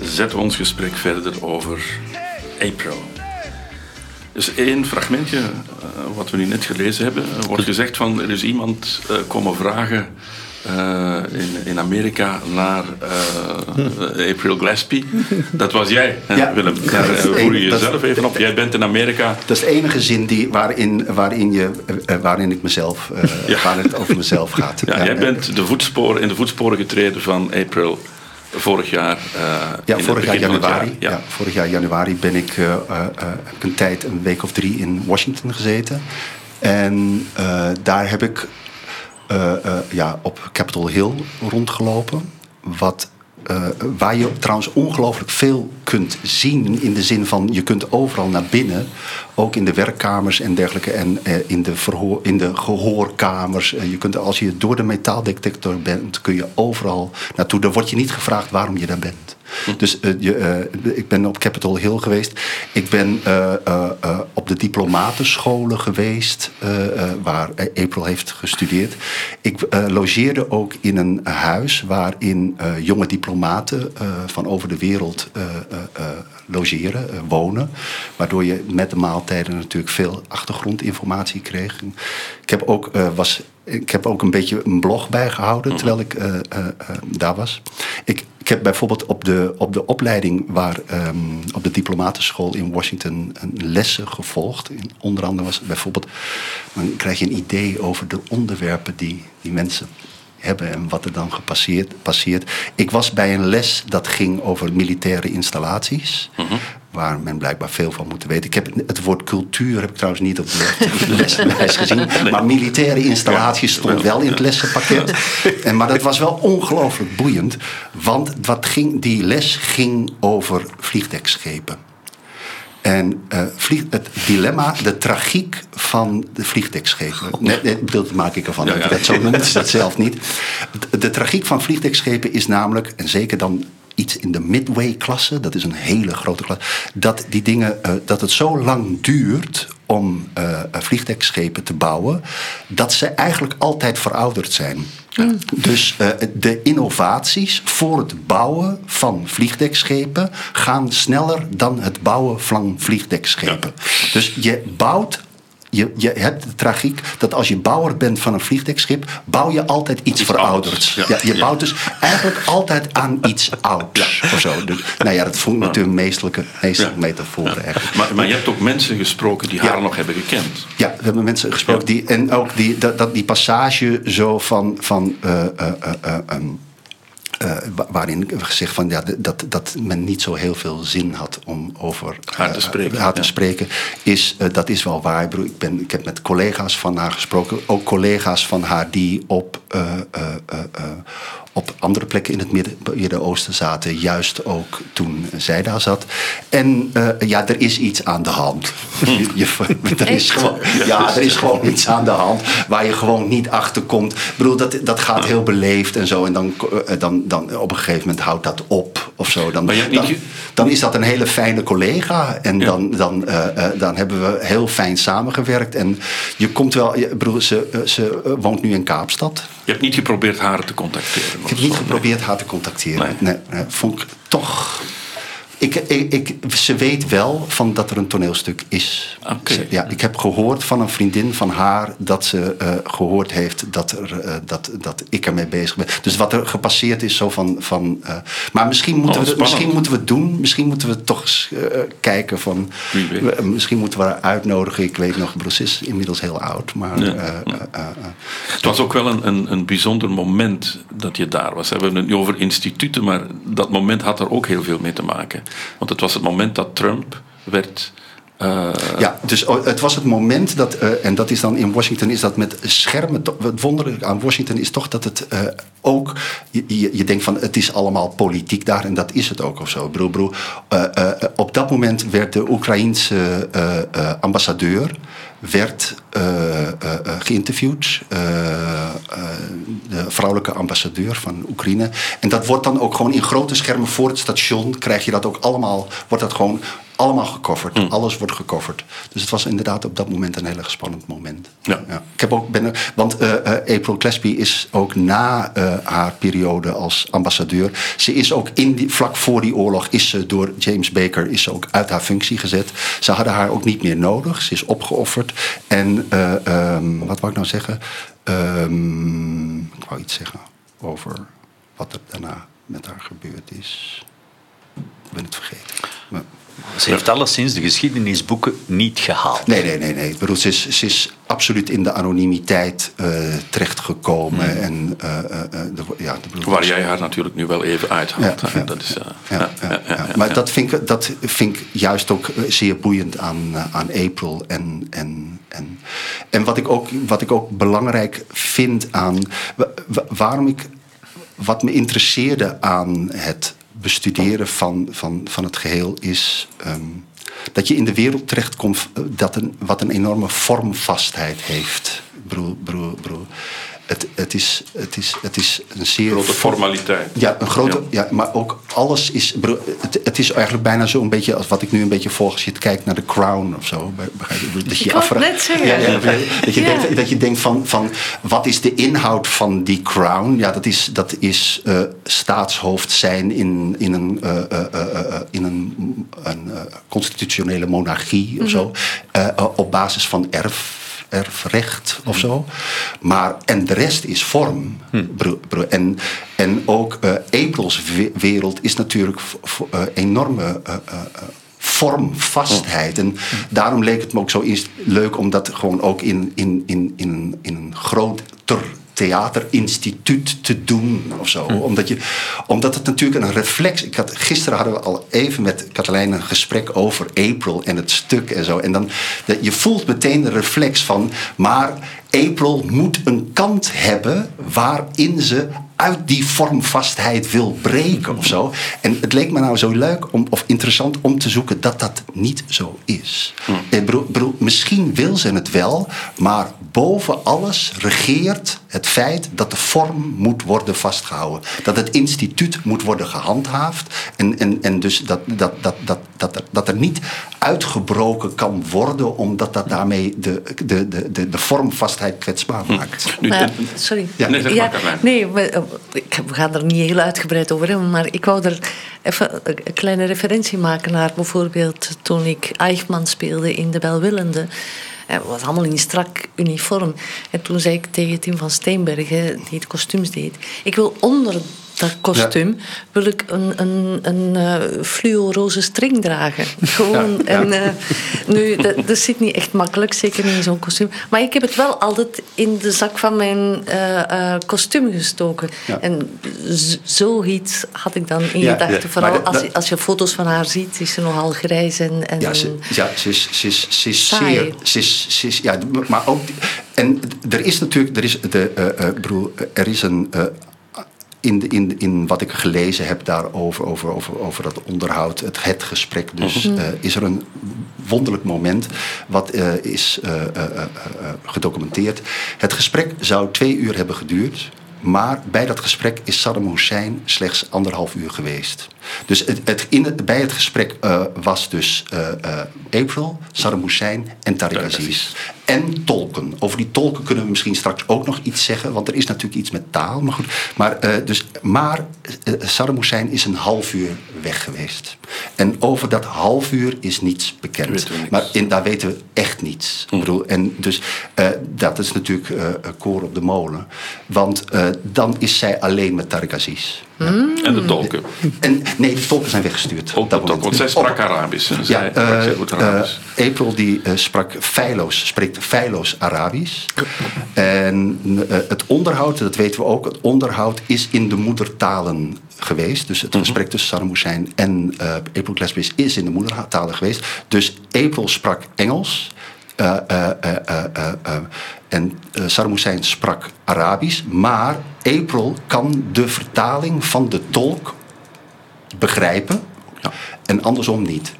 zetten we ons gesprek verder over April. Dus één fragmentje, eh, wat we nu net gelezen hebben, wordt gezegd van er is iemand eh, komen vragen eh, in, in Amerika naar eh, April Gillespie. Dat was jij, hè, Ja. Willem. Daar eh, voer je jezelf even op. Jij bent in Amerika. Dat is de enige zin die, waarin, waarin, je, waarin ik mezelf, Ja. waarin het over mezelf gaat. Ja, jij bent de voetsporen, in de voetsporen getreden van April vorig jaar. eh, Ja, vorig jaar januari. jaar. Ja. vorig jaar januari ben ik een tijd, een week of drie in Washington gezeten. En daar heb ik eh, eh, ja, op Capitol Hill rondgelopen. Wat, eh, waar je trouwens ongelooflijk veel kunt zien. In de zin van je kunt overal naar binnen. Ook in de werkkamers en dergelijke. En in, de verhoor, in de gehoorkamers. Eh, je kunt, als je door de metaaldetector bent, kun je overal naartoe. Dan word je niet gevraagd waarom je daar bent. Dus eh, je, eh, ik ben op Capitol Hill geweest. Ik ben eh, op de diplomatenscholen geweest, waar April heeft gestudeerd. Ik logeerde ook in een huis waarin jonge diplomaten van over de wereld logeren, wonen. Waardoor je met de maaltijden natuurlijk veel achtergrondinformatie kreeg. Ik heb ook, was, ik heb ook een beetje een blog bijgehouden terwijl ik eh, eh, eh, daar was. Ik, ik heb bijvoorbeeld op de, op de opleiding waar ehm, op de diplomatenschool in Washington een lessen gevolgd. In- onder andere was het bijvoorbeeld, dan krijg je een idee over de onderwerpen die die mensen hebben en wat er dan gepasseerd passeert. Ik was bij een les dat ging over militaire installaties. Waar men blijkbaar veel van moet weten. Ik heb het woord cultuur heb ik trouwens niet op de leslijst gezien. Maar militaire installaties stond wel in het lessenpakket. En, maar dat was wel ongelooflijk boeiend. Want wat ging, die les ging over vliegdekschepen. En eh, vlieg, het dilemma, de tragiek van de vliegdekschepen. Nee, bedoel, maak ik ervan. Ja, dat ja. ik dat zo noem, is dat zelf niet. De, de tragiek van vliegdekschepen is namelijk, en zeker dan iets in de Midway-klasse, dat is een hele grote klasse, dat die dingen, eh, dat het zo lang duurt om eh, vliegdekschepen te bouwen, dat ze eigenlijk altijd verouderd zijn. Dus eh, de innovaties voor het bouwen van vliegdekschepen gaan sneller dan het bouwen van vliegdekschepen. Dus je bouwt. Je, je hebt de tragiek dat als je bouwer bent van een vliegdekschip, bouw je altijd iets, verouderds. Ja, ja. je bouwt dus eigenlijk altijd aan iets ouds. Of zo. Dus, nou ja, dat vond ik natuurlijk een meestelijke, meestelijke metafoor eigenlijk. Maar, maar je hebt ook mensen gesproken die haar nog hebben gekend. Ja, we hebben mensen gesproken die. En ook die, dat, dat die passage zo van. van eh, eh, eh, eh, wa- waarin gezegd van ja, dat, dat men niet zo heel veel zin had om over Haar te eh, spreken, haar te ja. spreken, is, eh, dat is wel waar. Ik, bedoel, ik, ben, ik heb met collega's van haar gesproken, ook collega's van haar die op, op andere plekken in het Midden- Midden-Oosten zaten, juist ook toen zij daar zat. En eh, ja, er is iets aan de hand. Je- je- er, is gewoon, ja, er is gewoon iets aan de hand waar je gewoon niet achter komt. Ik bedoel, dat, dat gaat heel beleefd en zo. En dan, eh, dan, dan op een gegeven moment houdt dat op of zo. Dan, dan, dan is dat een hele fijne collega. En dan, dan, eh, dan hebben we heel fijn samengewerkt. En je komt wel, je, ik bedoel, ze, ze woont nu in Kaapstad. Je hebt niet geprobeerd haar te contacteren? Ik heb niet geprobeerd haar te contacteren. Nee. Nee, vond ik toch. Ik, ik, ik, ze weet wel van dat er een toneelstuk is. Ja, ik heb gehoord van een vriendin van haar dat ze eh, gehoord heeft dat, er, eh, dat, dat ik ermee bezig ben. Dus wat er gepasseerd is, zo van. van eh, maar misschien moeten, Oh, we, het- misschien moeten we het doen. Misschien moeten we toch eens kijken van. we- misschien moeten we haar uitnodigen. Ik weet nog, Bruce is inmiddels heel oud. Maar. Ja. Het was ook wel een, een, een bijzonder moment dat je daar was. We hebben het nu over instituten, maar dat moment had er ook heel veel mee te maken. Want het was het moment dat Trump werd. Eh, Ja, dus oh, het was het moment dat, eh, en dat is dan in Washington, is dat met schermen. Het wonderlijke aan Washington is toch dat het eh, ook, je, denkt van het is allemaal politiek daar en dat is het ook of zo. Eh, eh, op dat moment werd de Oekraïense ambassadeur werd geïnterviewd. de vrouwelijke ambassadeur van Oekraïne. En dat wordt dan ook gewoon in grote schermen voor het station. Krijg je dat ook allemaal, wordt dat gewoon allemaal gecoverd. Alles wordt gecoverd. Dus het was inderdaad op dat moment een heel erg spannend moment. Ja. Ik heb ook, ben er, want eh, eh, April Gillespie is ook na eh, haar periode als ambassadeur. Ze is ook in die, vlak voor die oorlog is ze door James Baker is ze ook uit haar functie gezet. Ze hadden haar ook niet meer nodig. Ze is opgeofferd. En eh, ehm, wat wou ik nou zeggen? Ehm, ik wou iets zeggen over wat er daarna met haar gebeurd is. Ik ben het vergeten. Maar- Ze heeft alleszins de geschiedenisboeken niet gehaald. Nee, nee, nee. nee. Ik bedoel, ze, is, ze is absoluut in de anonimiteit eh, terechtgekomen. En, eh, eh, eh, de, ja, de bedoel- waar jij haar natuurlijk nu wel even uithaalt. Ja, hè. ja, dat is, ja, ja, ja. Maar dat vind, ik, dat vind ik juist ook zeer boeiend aan, aan April. En, en, en, en wat, ik ook, wat ik ook belangrijk vind aan. wa- wa- waarom ik. Wat me interesseerde aan het bestuderen van, van, van het geheel is. ehm, dat je in de wereld terechtkomt eh, dat een, wat een enorme vormvastheid heeft. Broer, broer, broer. Het, het, is, het, is, het is een zeer. Grote formaliteit. Ja, een grote, ja. maar ook alles is. Het, het is eigenlijk bijna zo een beetje als wat ik nu een beetje volg als je het kijkt naar de Crown of zo. Begrijp je? Dat je zeggen. Ja, ja, dat, je Ja. denkt, dat je denkt van, van wat is de inhoud van die Crown? Ja, dat is, dat is eh, staatshoofd zijn in, in een, eh, eh, in een, een constitutionele monarchie of zo. Eh, op basis van erf erfrecht of zo. Maar, en de rest is vorm. Bro- En, en ook April's we- wereld is natuurlijk eh, enorme eh, vormvastheid. En daarom leek het me ook zo leuk om dat gewoon ook in, in, in, in, een- in een groter theaterinstituut te doen of zo. Omdat, je, omdat het natuurlijk een reflex... Ik had, gisteren hadden we al even met Katelijn een gesprek over April en het stuk en zo. En dan, dat je voelt meteen de reflex van... maar April moet een kant hebben waarin ze uit die vormvastheid wil breken of zo. En het leek me nou zo leuk om, of interessant om te zoeken dat dat niet zo is. Bedoel, misschien wil ze het wel, maar boven alles regeert het feit dat de vorm moet worden vastgehouden. Dat het instituut moet worden gehandhaafd. En, en, en dus dat, dat, dat, dat, dat, er, dat er niet uitgebroken kan worden, omdat dat daarmee de, de, de, de, de vormvastheid kwetsbaar maakt. Nu, Maar, eh, sorry. Ja, nee, zeg maar, Carlijn. nee, maar, eh, we gaan er niet heel uitgebreid over hebben, maar ik wou er even een kleine referentie maken naar bijvoorbeeld toen ik Eichmann speelde in De Welwillende. Het was allemaal in strak uniform. En toen zei ik tegen Tim van Steenbergen, die de kostuums deed, ik wil onder dat kostuum wil ik een, een, een eh fluo-roze string dragen. Gewoon. Ja, ja. En, eh, nu, dat, dat zit niet echt makkelijk, zeker niet in zo'n kostuum. Maar ik heb het wel altijd in de zak van mijn eh, kostuum gestoken. En zoiets had ik dan in gedachten. Vooral dat- als, je, dat- als je foto's van haar ziet, is ze nogal grijs en... en Ja, ze, ja, ze is, ze is, ze is Saai. zeer. Ze is, ze is, ja, maar ook. En er is natuurlijk. Er is, de, bedoel, er is een. In, in, in wat ik gelezen heb daarover, over, over, over dat onderhoud, het, het gesprek, dus Mhm. eh, is er een wonderlijk moment wat eh, is eh, gedocumenteerd. Het gesprek zou twee uur hebben geduurd. Maar bij dat gesprek is Saddam Hussein slechts anderhalf uur geweest. Dus het, het, in het, bij het gesprek eh, was dus eh, eh, April, Saddam Hussein en Tariq Aziz. En tolken. Over die tolken kunnen we misschien straks ook nog iets zeggen. Want er is natuurlijk iets met taal. Maar, goed. maar, dus, maar Saddam Hussein is een half uur weg geweest. En over dat half uur is niets bekend. Niks. Maar in, daar weten we echt niets. Ik bedoel, en dus dat is natuurlijk koor op de molen. Want dan is zij alleen met Tariq Aziz. En de tolken. En, nee, de tolken zijn weggestuurd. Ook de tolken, want zij sprak Arabisch. hè. Ja, Zij sprak eh, goed Arabisch. eh, April die eh, sprak feilloos, spreekt feilloos Arabisch. En eh, het onderhoud, dat weten we ook, het onderhoud is in de moedertalen geweest. Dus het Mhm. gesprek tussen Saddam Hussein en eh, April Gillespie is in de moedertalen geweest. Dus April sprak Engels. En Saddam Hussein sprak Arabisch. Maar April kan de vertaling van de tolk begrijpen en andersom niet.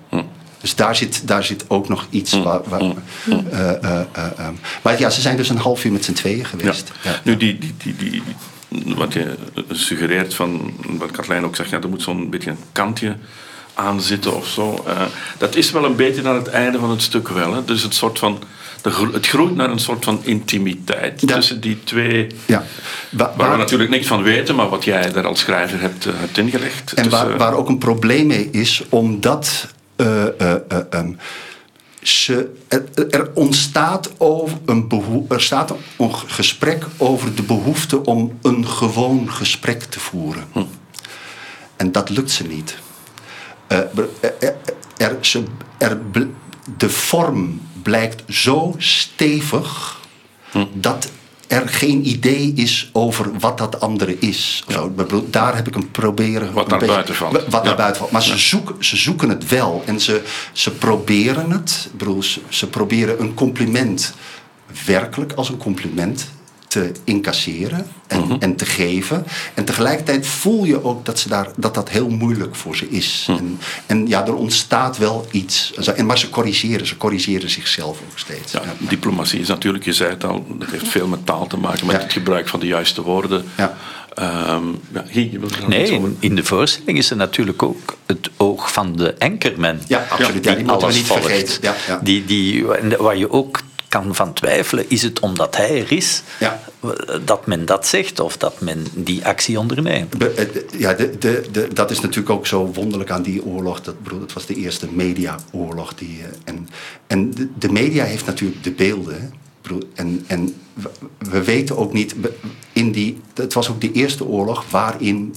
Dus daar zit, daar zit ook nog iets waar. waar eh, eh, eh, eh, maar ja, ze zijn dus een half uur met z'n tweeën geweest. Ja. Nu, die, die, die, die, wat je suggereert van, wat Katlijn ook zegt, ja, er moet zo'n beetje een kantje aan zitten of zo. Eh, dat is wel een beetje aan het einde van het stuk wel. Hè. Dus het soort van, de, het groeit naar een soort van intimiteit tussen die twee. Ja. waar we natuurlijk niks van weten, maar wat jij daar als schrijver hebt, eh, hebt ingelegd. En Dus, waar, eh, waar ook een probleem mee is, omdat eh, eh, eh, ehm, ze, er, ontstaat over een er staat een gesprek over de behoefte om een gewoon gesprek te voeren. En dat lukt ze niet. Eh, er, er, er, ze, er, de vorm blijkt zo stevig dat er geen idee is over wat dat andere is. Zo, daar heb ik hem proberen. Wat een naar buiten valt. Wat Ja. naar buiten valt. Maar Ja. ze, zoeken, ze zoeken het wel en ze, ze proberen het. Ik bedoel, ze, ze proberen een compliment werkelijk als een compliment te incasseren en, Mhm. en te geven. En tegelijkertijd voel je ook dat, ze daar, dat dat heel moeilijk voor ze is. Mhm. En, en ja, er ontstaat wel iets. Zo, En, maar ze corrigeren, ze corrigeren zichzelf ook steeds. Ja, diplomatie is natuurlijk, je zei het al, dat heeft veel met taal te maken, met het gebruik van de juiste woorden. Ja. Ehm, ja, Guy, je wilt er nog Nee, in, in de voorstelling is er natuurlijk ook het oog van de ankerman. Ja, absoluut. Ja, die moeten we alles niet volgt. vergeten. Ja, ja. Die, die, waar je ook kan van twijfelen, is het omdat hij er is Ja. dat men dat zegt of dat men die actie onderneemt. Eh, Ja, de, de, de, dat is natuurlijk ook zo wonderlijk aan die oorlog. Dat, bedoel, het was de eerste mediaoorlog. Die, eh, en en de, de media heeft natuurlijk de beelden. En, en we, we weten ook niet. In die, het was ook de eerste oorlog waarin,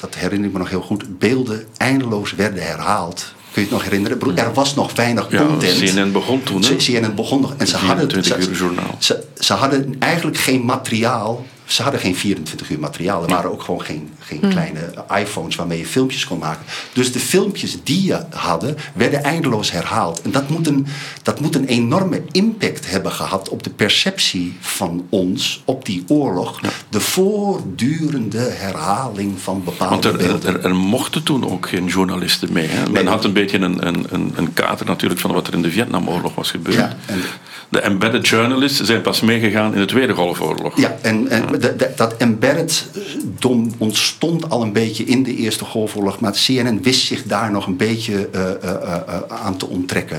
dat herinner ik me nog heel goed, beelden eindeloos werden herhaald. Kun je het nog herinneren? Bedoel, Er was nog weinig Ja, content. CNN begon toen, hè? CNN begon nog. En ze hadden, 24 ze, ze, ze hadden eigenlijk geen materiaal. Ze hadden geen 24 uur materiaal. Er waren ook gewoon geen, geen kleine iPhones waarmee je filmpjes kon maken. Dus de filmpjes die je hadden, werden eindeloos herhaald. En dat moet een, dat moet een enorme impact hebben gehad op de perceptie van ons op die oorlog. De voortdurende herhaling van bepaalde Want er, beelden. er, er mochten toen ook geen journalisten mee. Hè? Men Nee. had een beetje een, een, een, een kater natuurlijk van wat er in de Vietnamoorlog was gebeurd. Ja, en- De embedded journalists zijn pas meegegaan in de Tweede Golfoorlog. Ja, en, en de- de- dat embedded dom ontstond al een beetje in de Eerste Golfoorlog. Maar CNN wist zich daar nog een beetje eh, eh, eh, eh, aan te onttrekken.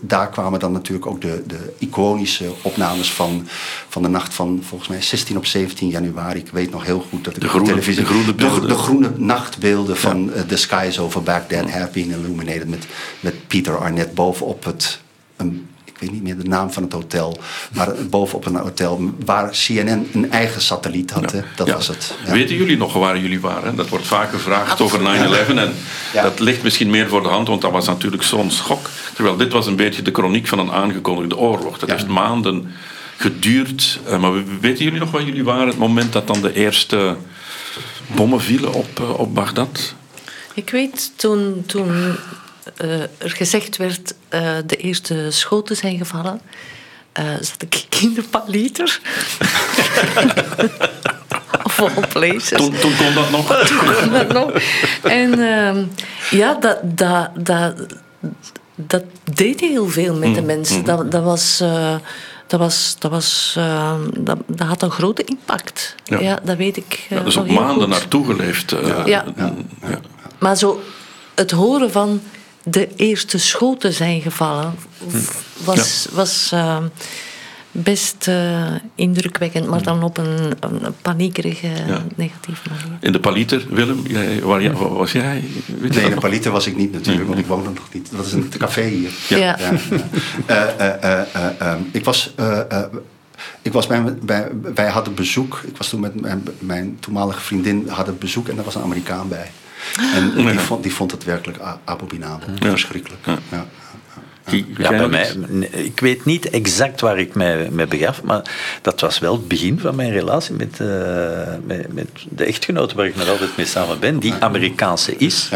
Daar kwamen dan natuurlijk ook de, de iconische opnames van, van de nacht van volgens mij 16 op 17 januari. Ik weet nog heel goed dat ik De groene- televisie... de groene beelden. De, groene nachtbeelden van eh, The Skies Over Baghdad Have Been Illuminated. Met, met Peter Arnett bovenop het... Een, ik weet niet meer de naam van het hotel, maar bovenop een hotel waar CNN een eigen satelliet had. hè. Dat Ja. was het. Ja. Weten jullie nog waar jullie waren? Dat wordt vaak gevraagd over 9-11. En Ja. dat ligt misschien meer voor de hand, want dat was natuurlijk zo'n schok. Terwijl dit was een beetje de chroniek van een aangekondigde oorlog. Dat heeft maanden geduurd. Eh, Maar weten jullie nog waar jullie waren? Het moment dat dan de eerste bommen vielen op, eh, op Bagdad? Ik weet toen, toen eh, er gezegd werd eh de eerste schoten zijn gevallen, eh, zat ik in de paliter. of of all places. Toen, toen kon dat nog. Toen dat nog. En ehm, ja, dat, dat, dat, dat deed heel veel met de Mm, mensen. mm. Dat, dat was... dat, was, dat, was, ehm, dat, dat had een grote impact. Ja. Ja, dat weet ik. eh, Ja, dus heel maanden goed. naartoe geleefd. Ja. ja. Maar zo het horen van de eerste schoten zijn gevallen was, was eh, best eh, indrukwekkend, maar dan op een, een paniekerige, Ja. negatieve manier. In de Paliter, Willem, jij, waar, was jij? Weet je Nee, in nog? Paliter was ik niet natuurlijk, want ik woonde nog niet. Dat is een café hier. Ja. Ja. ja. Eh, eh, eh, eh, ehm, ik was... eh, eh, ik was bij, bij, wij hadden bezoek. Ik was toen met mijn, mijn toenmalige vriendin hadden bezoek en daar was een Amerikaan bij. En die, Ja. vond, die vond het werkelijk abominabel. Ja. Verschrikkelijk. Ja. Ja, bij mij, ik weet niet exact waar ik mij mee begaf, maar dat was wel het begin van mijn relatie met, eh, met, met de echtgenote waar ik nog altijd mee samen ben, die Amerikaanse is.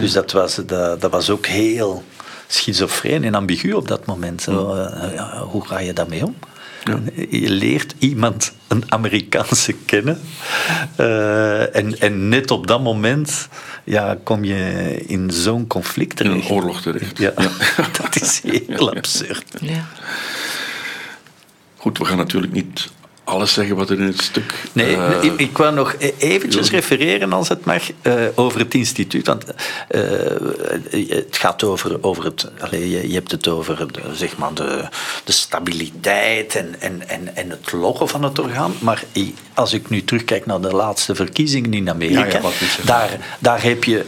Dus dat was, dat, dat was ook heel schizofreen en ambigu op dat moment. Zo, eh, ja, hoe ga je daarmee om? Je leert iemand, een Amerikaanse, kennen. Eh, en, en net op dat moment ja, kom je in zo'n conflict In terecht. een oorlog terecht. Ja, dat is heel absurd. Ja. Goed, we gaan natuurlijk niet alles zeggen wat er in het stuk... Nee, eh, ik, ik wou nog e- eventjes refereren, als het mag, eh, over het instituut. Want eh, het gaat over, over het... Allee, je, je hebt het over eh, zeg maar de, de stabiliteit en, en, en, en het loggen van het orgaan. Maar als ik nu terugkijk naar de laatste verkiezingen in Amerika, Ja, ja, daar, daar heb je...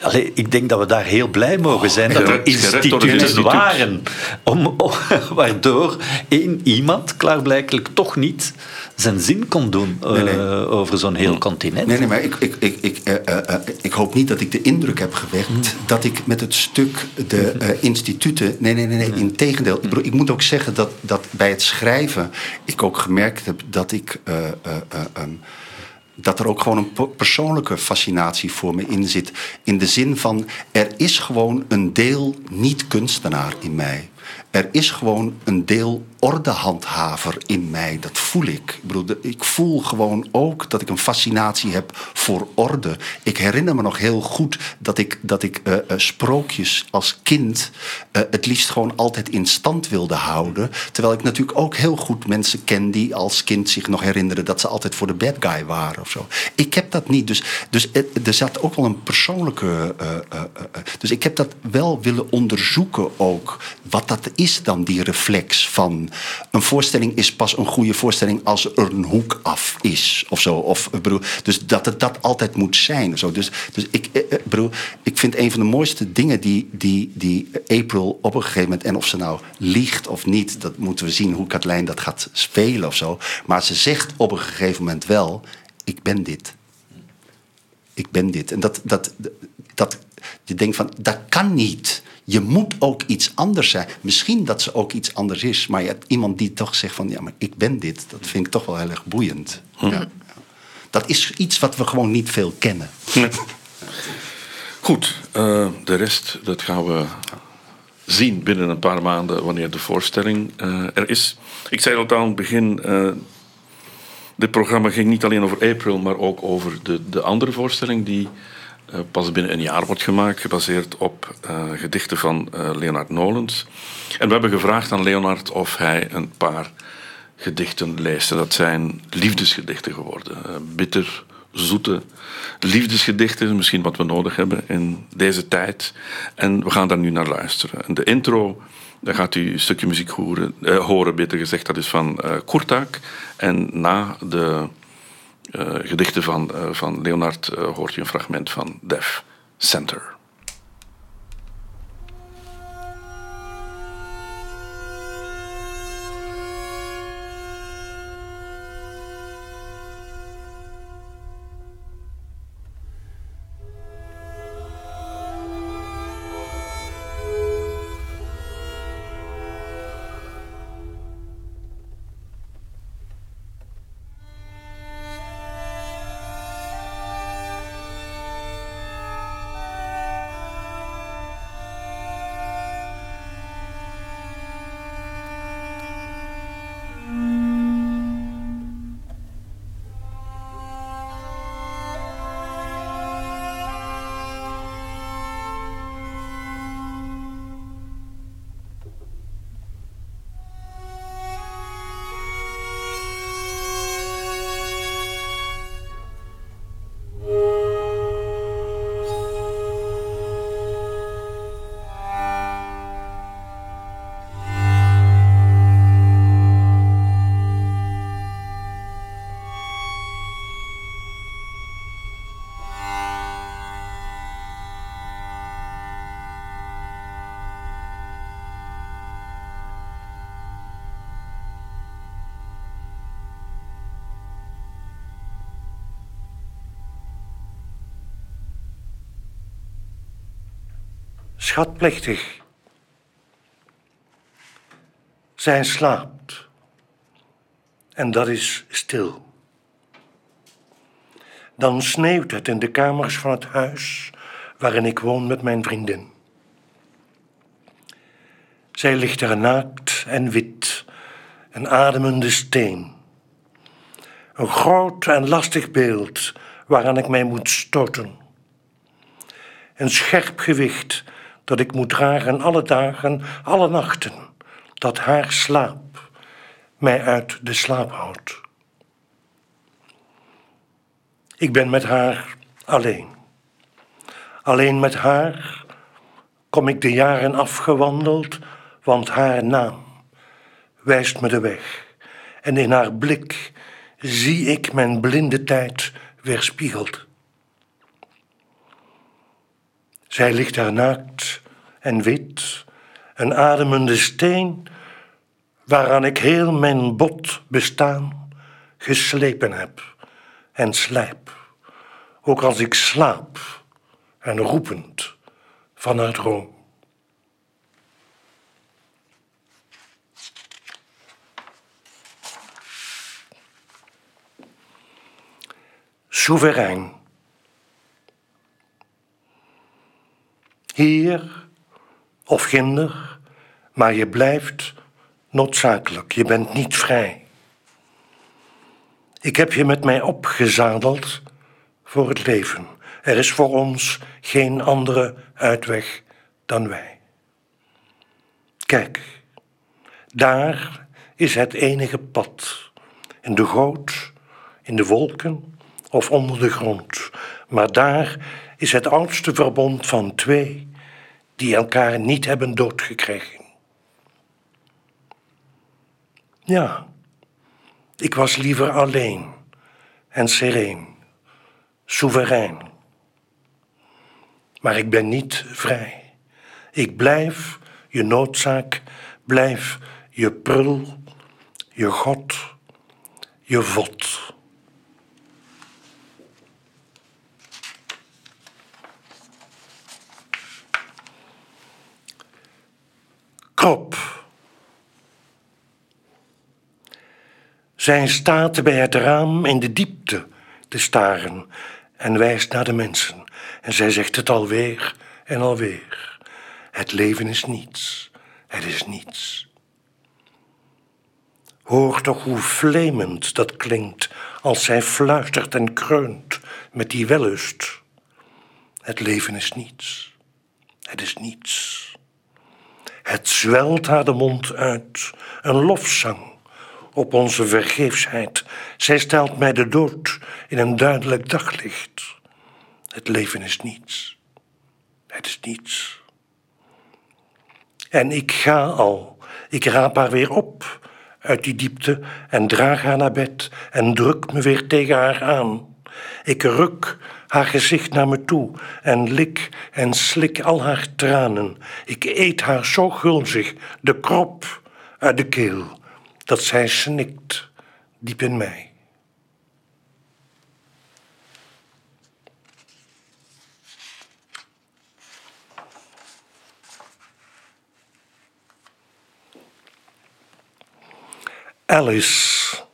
Allee, ik denk dat we daar heel blij mogen zijn dat er instituten waren. Om, om- waardoor één iemand klaarblijkelijk toch niet zijn zin kon doen eh, Nee, nee. over zo'n heel continent. Nee, nee, maar ik, ik, ik, ik, eh, eh, eh, ik hoop niet dat ik de indruk heb gewekt dat ik met het stuk de eh, instituten. Nee, nee, nee, nee. In tegendeel. Ik, bedoel, ik moet ook zeggen dat, dat bij het schrijven ik ook gemerkt heb dat ik. eh, eh, eh, ehm, dat er ook gewoon een persoonlijke fascinatie voor me in zit. In de zin van, er is gewoon een deel niet-kunstenaar in mij. Er is gewoon een deel ordehandhaver in mij. Dat voel ik. Ik, bedoel, ik voel gewoon ook dat ik een fascinatie heb voor orde. Ik herinner me nog heel goed dat ik, dat ik eh, eh, sprookjes als kind eh, het liefst gewoon altijd in stand wilde houden. Terwijl ik natuurlijk ook heel goed mensen ken die als kind zich nog herinneren dat ze altijd voor de bad guy waren of zo. Ik heb dat niet. Dus, dus er, zat ook wel een persoonlijke. dus ik heb dat wel willen onderzoeken ook. Wat dat is dan, die reflex van. Een voorstelling is pas een goede voorstelling als er een hoek af is of zo. Of, ik bedoel, dus dat het dat altijd moet zijn. Zo. Dus, dus ik, eh, eh, bedoel, ik vind een van de mooiste dingen die, die, die April op een gegeven moment. En of ze nou liegt of niet, dat moeten we zien hoe Katlijn dat gaat spelen of zo. Maar ze zegt op een gegeven moment wel: Ik ben dit. Ik ben dit. En dat, dat, dat je denkt van, dat kan niet. Je moet ook iets anders zijn. Misschien dat ze ook iets anders is. Maar je hebt iemand die toch zegt van, ja, maar ik ben dit. Dat vind ik toch wel heel erg boeiend. Ja. Dat is iets wat we gewoon niet veel kennen. Goed, eh, de rest dat gaan we zien binnen een paar maanden wanneer de voorstelling eh, er is. Ik zei al aan het begin, eh, dit programma ging niet alleen over April, maar ook over de, de andere voorstelling die pas binnen een jaar wordt gemaakt, gebaseerd op eh, gedichten van eh, Leonard Nolens. En we hebben gevraagd aan Leonard of hij een paar gedichten leest. Dat zijn liefdesgedichten geworden. Eh, bitter, zoete liefdesgedichten, misschien wat we nodig hebben in deze tijd. En we gaan daar nu naar luisteren. En de intro, daar gaat u een stukje muziek horen, eh, horen beter gezegd, dat is van eh Kurtak. En na de eh, gedichten van, eh, van Leonard eh, hoort u een fragment van Def Center. Schatplichtig. Zij slaapt. En dat is stil. Dan sneeuwt het in de kamers van het huis waarin ik woon met mijn vriendin. Zij ligt er naakt en wit, een ademende steen. Een groot en lastig beeld waaraan ik mij moet stoten. Een scherp gewicht dat ik moet dragen alle dagen, alle nachten, dat haar slaap mij uit de slaap houdt. Ik ben met haar alleen. Alleen met haar kom ik de jaren afgewandeld, want haar naam wijst me de weg. En in haar blik zie ik mijn blinde tijd weerspiegeld. Zij ligt daar en wit, een ademende steen, waaraan ik heel mijn bot bestaan geslepen heb en slijp, ook als ik slaap en roepend van haar droom. Soeverein. Hier of ginder, maar je blijft noodzakelijk. Je bent niet vrij. Ik heb je met mij opgezadeld voor het leven. Er is voor ons geen andere uitweg dan wij. Kijk, daar is het enige pad. In de goot, in de wolken of onder de grond. Maar daar is het oudste verbond van twee die elkaar niet hebben doodgekregen. Ja, ik was liever alleen en sereen, soeverein. Maar ik ben niet vrij. Ik blijf je noodzaak, blijf je prul, je God, je vod. Krop. Zij staat bij het raam in de diepte te staren en wijst naar de mensen. En zij zegt het alweer en alweer. Het leven is niets. Het is niets. Hoor toch hoe vlemend dat klinkt als zij fluistert en kreunt met die wellust. Het leven is niets. Het is niets. Het zwelt haar de mond uit, een lofzang op onze vergeefsheid. Zij stelt mij de dood in een duidelijk daglicht. Het leven is niets. Het is niets. En ik ga al. Ik raap haar weer op uit die diepte en draag haar naar bed en druk me weer tegen haar aan. Ik ruk haar gezicht naar me toe en lik en slik al haar tranen. Ik eet haar zo gulzig de krop uit de keel dat zij snikt diep in mij. Alice.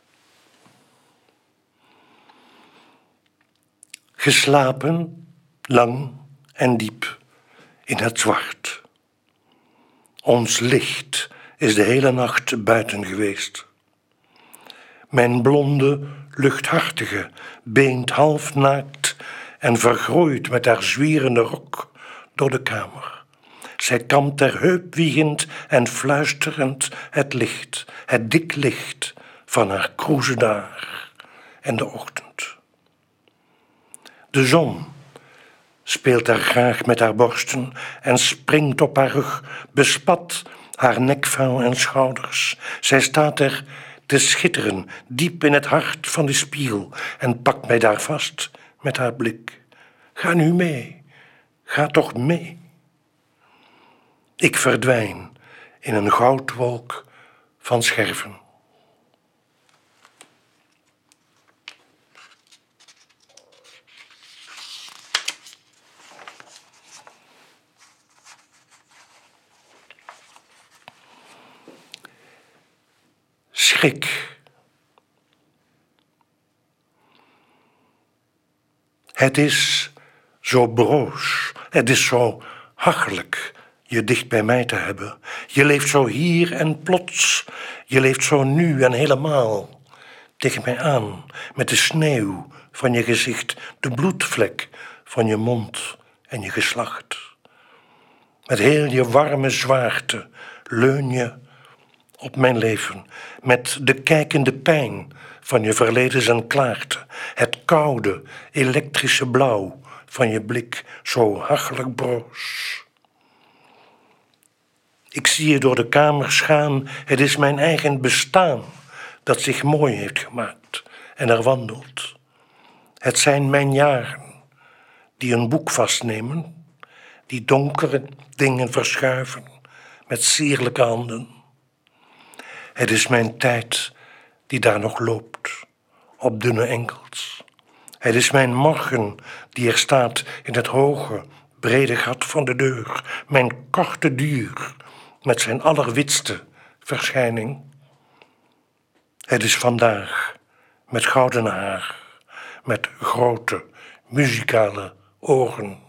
Geslapen, lang en diep in het zwart. Ons licht is de hele nacht buiten geweest. Mijn blonde, luchthartige beent half naakt en vergroeid met haar zwierende rok door de kamer. Zij kamt ter heup wiegend en fluisterend het licht, het dik licht van haar kroeze daar en de ochtend. De zon speelt daar graag met haar borsten en springt op haar rug, bespat haar nekvuil en schouders. Zij staat er te schitteren, diep in het hart van de spiegel, en pakt mij daar vast met haar blik. Ga nu mee, ga toch mee. Ik verdwijn in een goudwolk van scherven. Schrik. Het is zo broos, het is zo hachelijk je dicht bij mij te hebben. Je leeft zo hier en plots, je leeft zo nu en helemaal. Tegen mij aan, met de sneeuw van je gezicht, de bloedvlek van je mond en je geslacht. Met heel je warme zwaarte leun je op mijn leven, met de kijkende pijn van je verledens en klaarte, het koude, elektrische blauw van je blik, zo hachelijk broos. Ik zie je door de kamers gaan, het is mijn eigen bestaan dat zich mooi heeft gemaakt en er wandelt. Het zijn mijn jaren die een boek vastnemen, die donkere dingen verschuiven met sierlijke handen. Het is mijn tijd die daar nog loopt, op dunne enkels. Het is mijn morgen die er staat in het hoge, brede gat van de deur, mijn korte duur met zijn allerwitste verschijning. Het is vandaag met gouden haar, met grote muzikale ogen.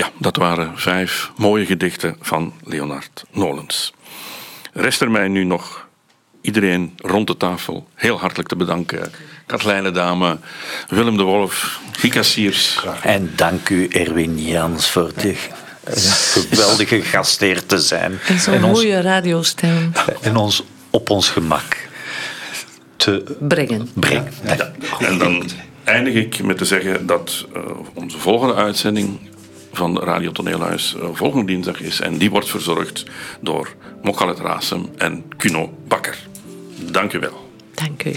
Ja, dat waren vijf mooie gedichten van Leonard Nolens. Rest er mij nu nog iedereen rond de tafel heel hartelijk te bedanken. Katlijne Dame, Willem de Wolf, Gika Siers. En dank u Erwin Jans voor de geweldige gastheer te zijn. En zo'n mooie radiostem. En ons op ons gemak te brengen. brengen. Ja. En dan eindig ik met te zeggen dat uh, onze volgende uitzending van Radio Toneelhuis uh, volgende dinsdag is. En die wordt verzorgd door Mokalet Rasem en Kuno Bakker. Dank u wel. Dank u.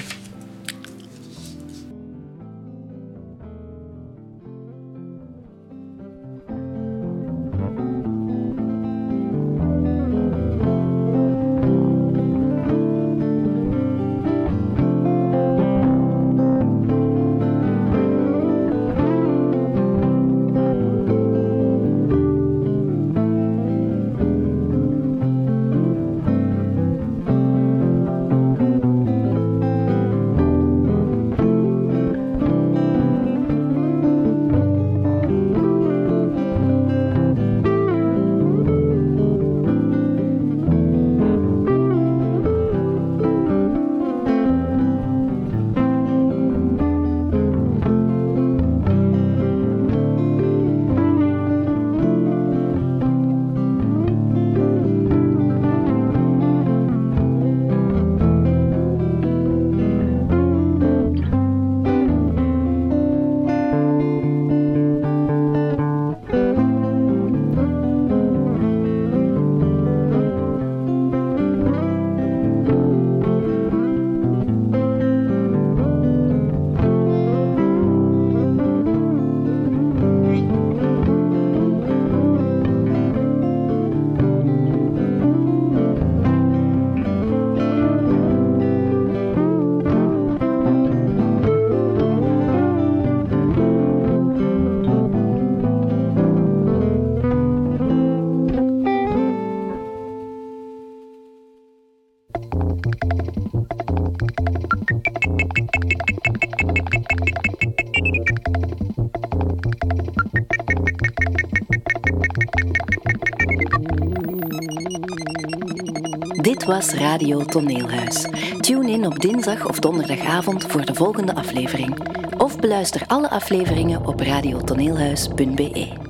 Was Radio Toneelhuis. Tune in op dinsdag of donderdagavond voor de volgende aflevering. Of beluister alle afleveringen op radiotoneelhuis.be.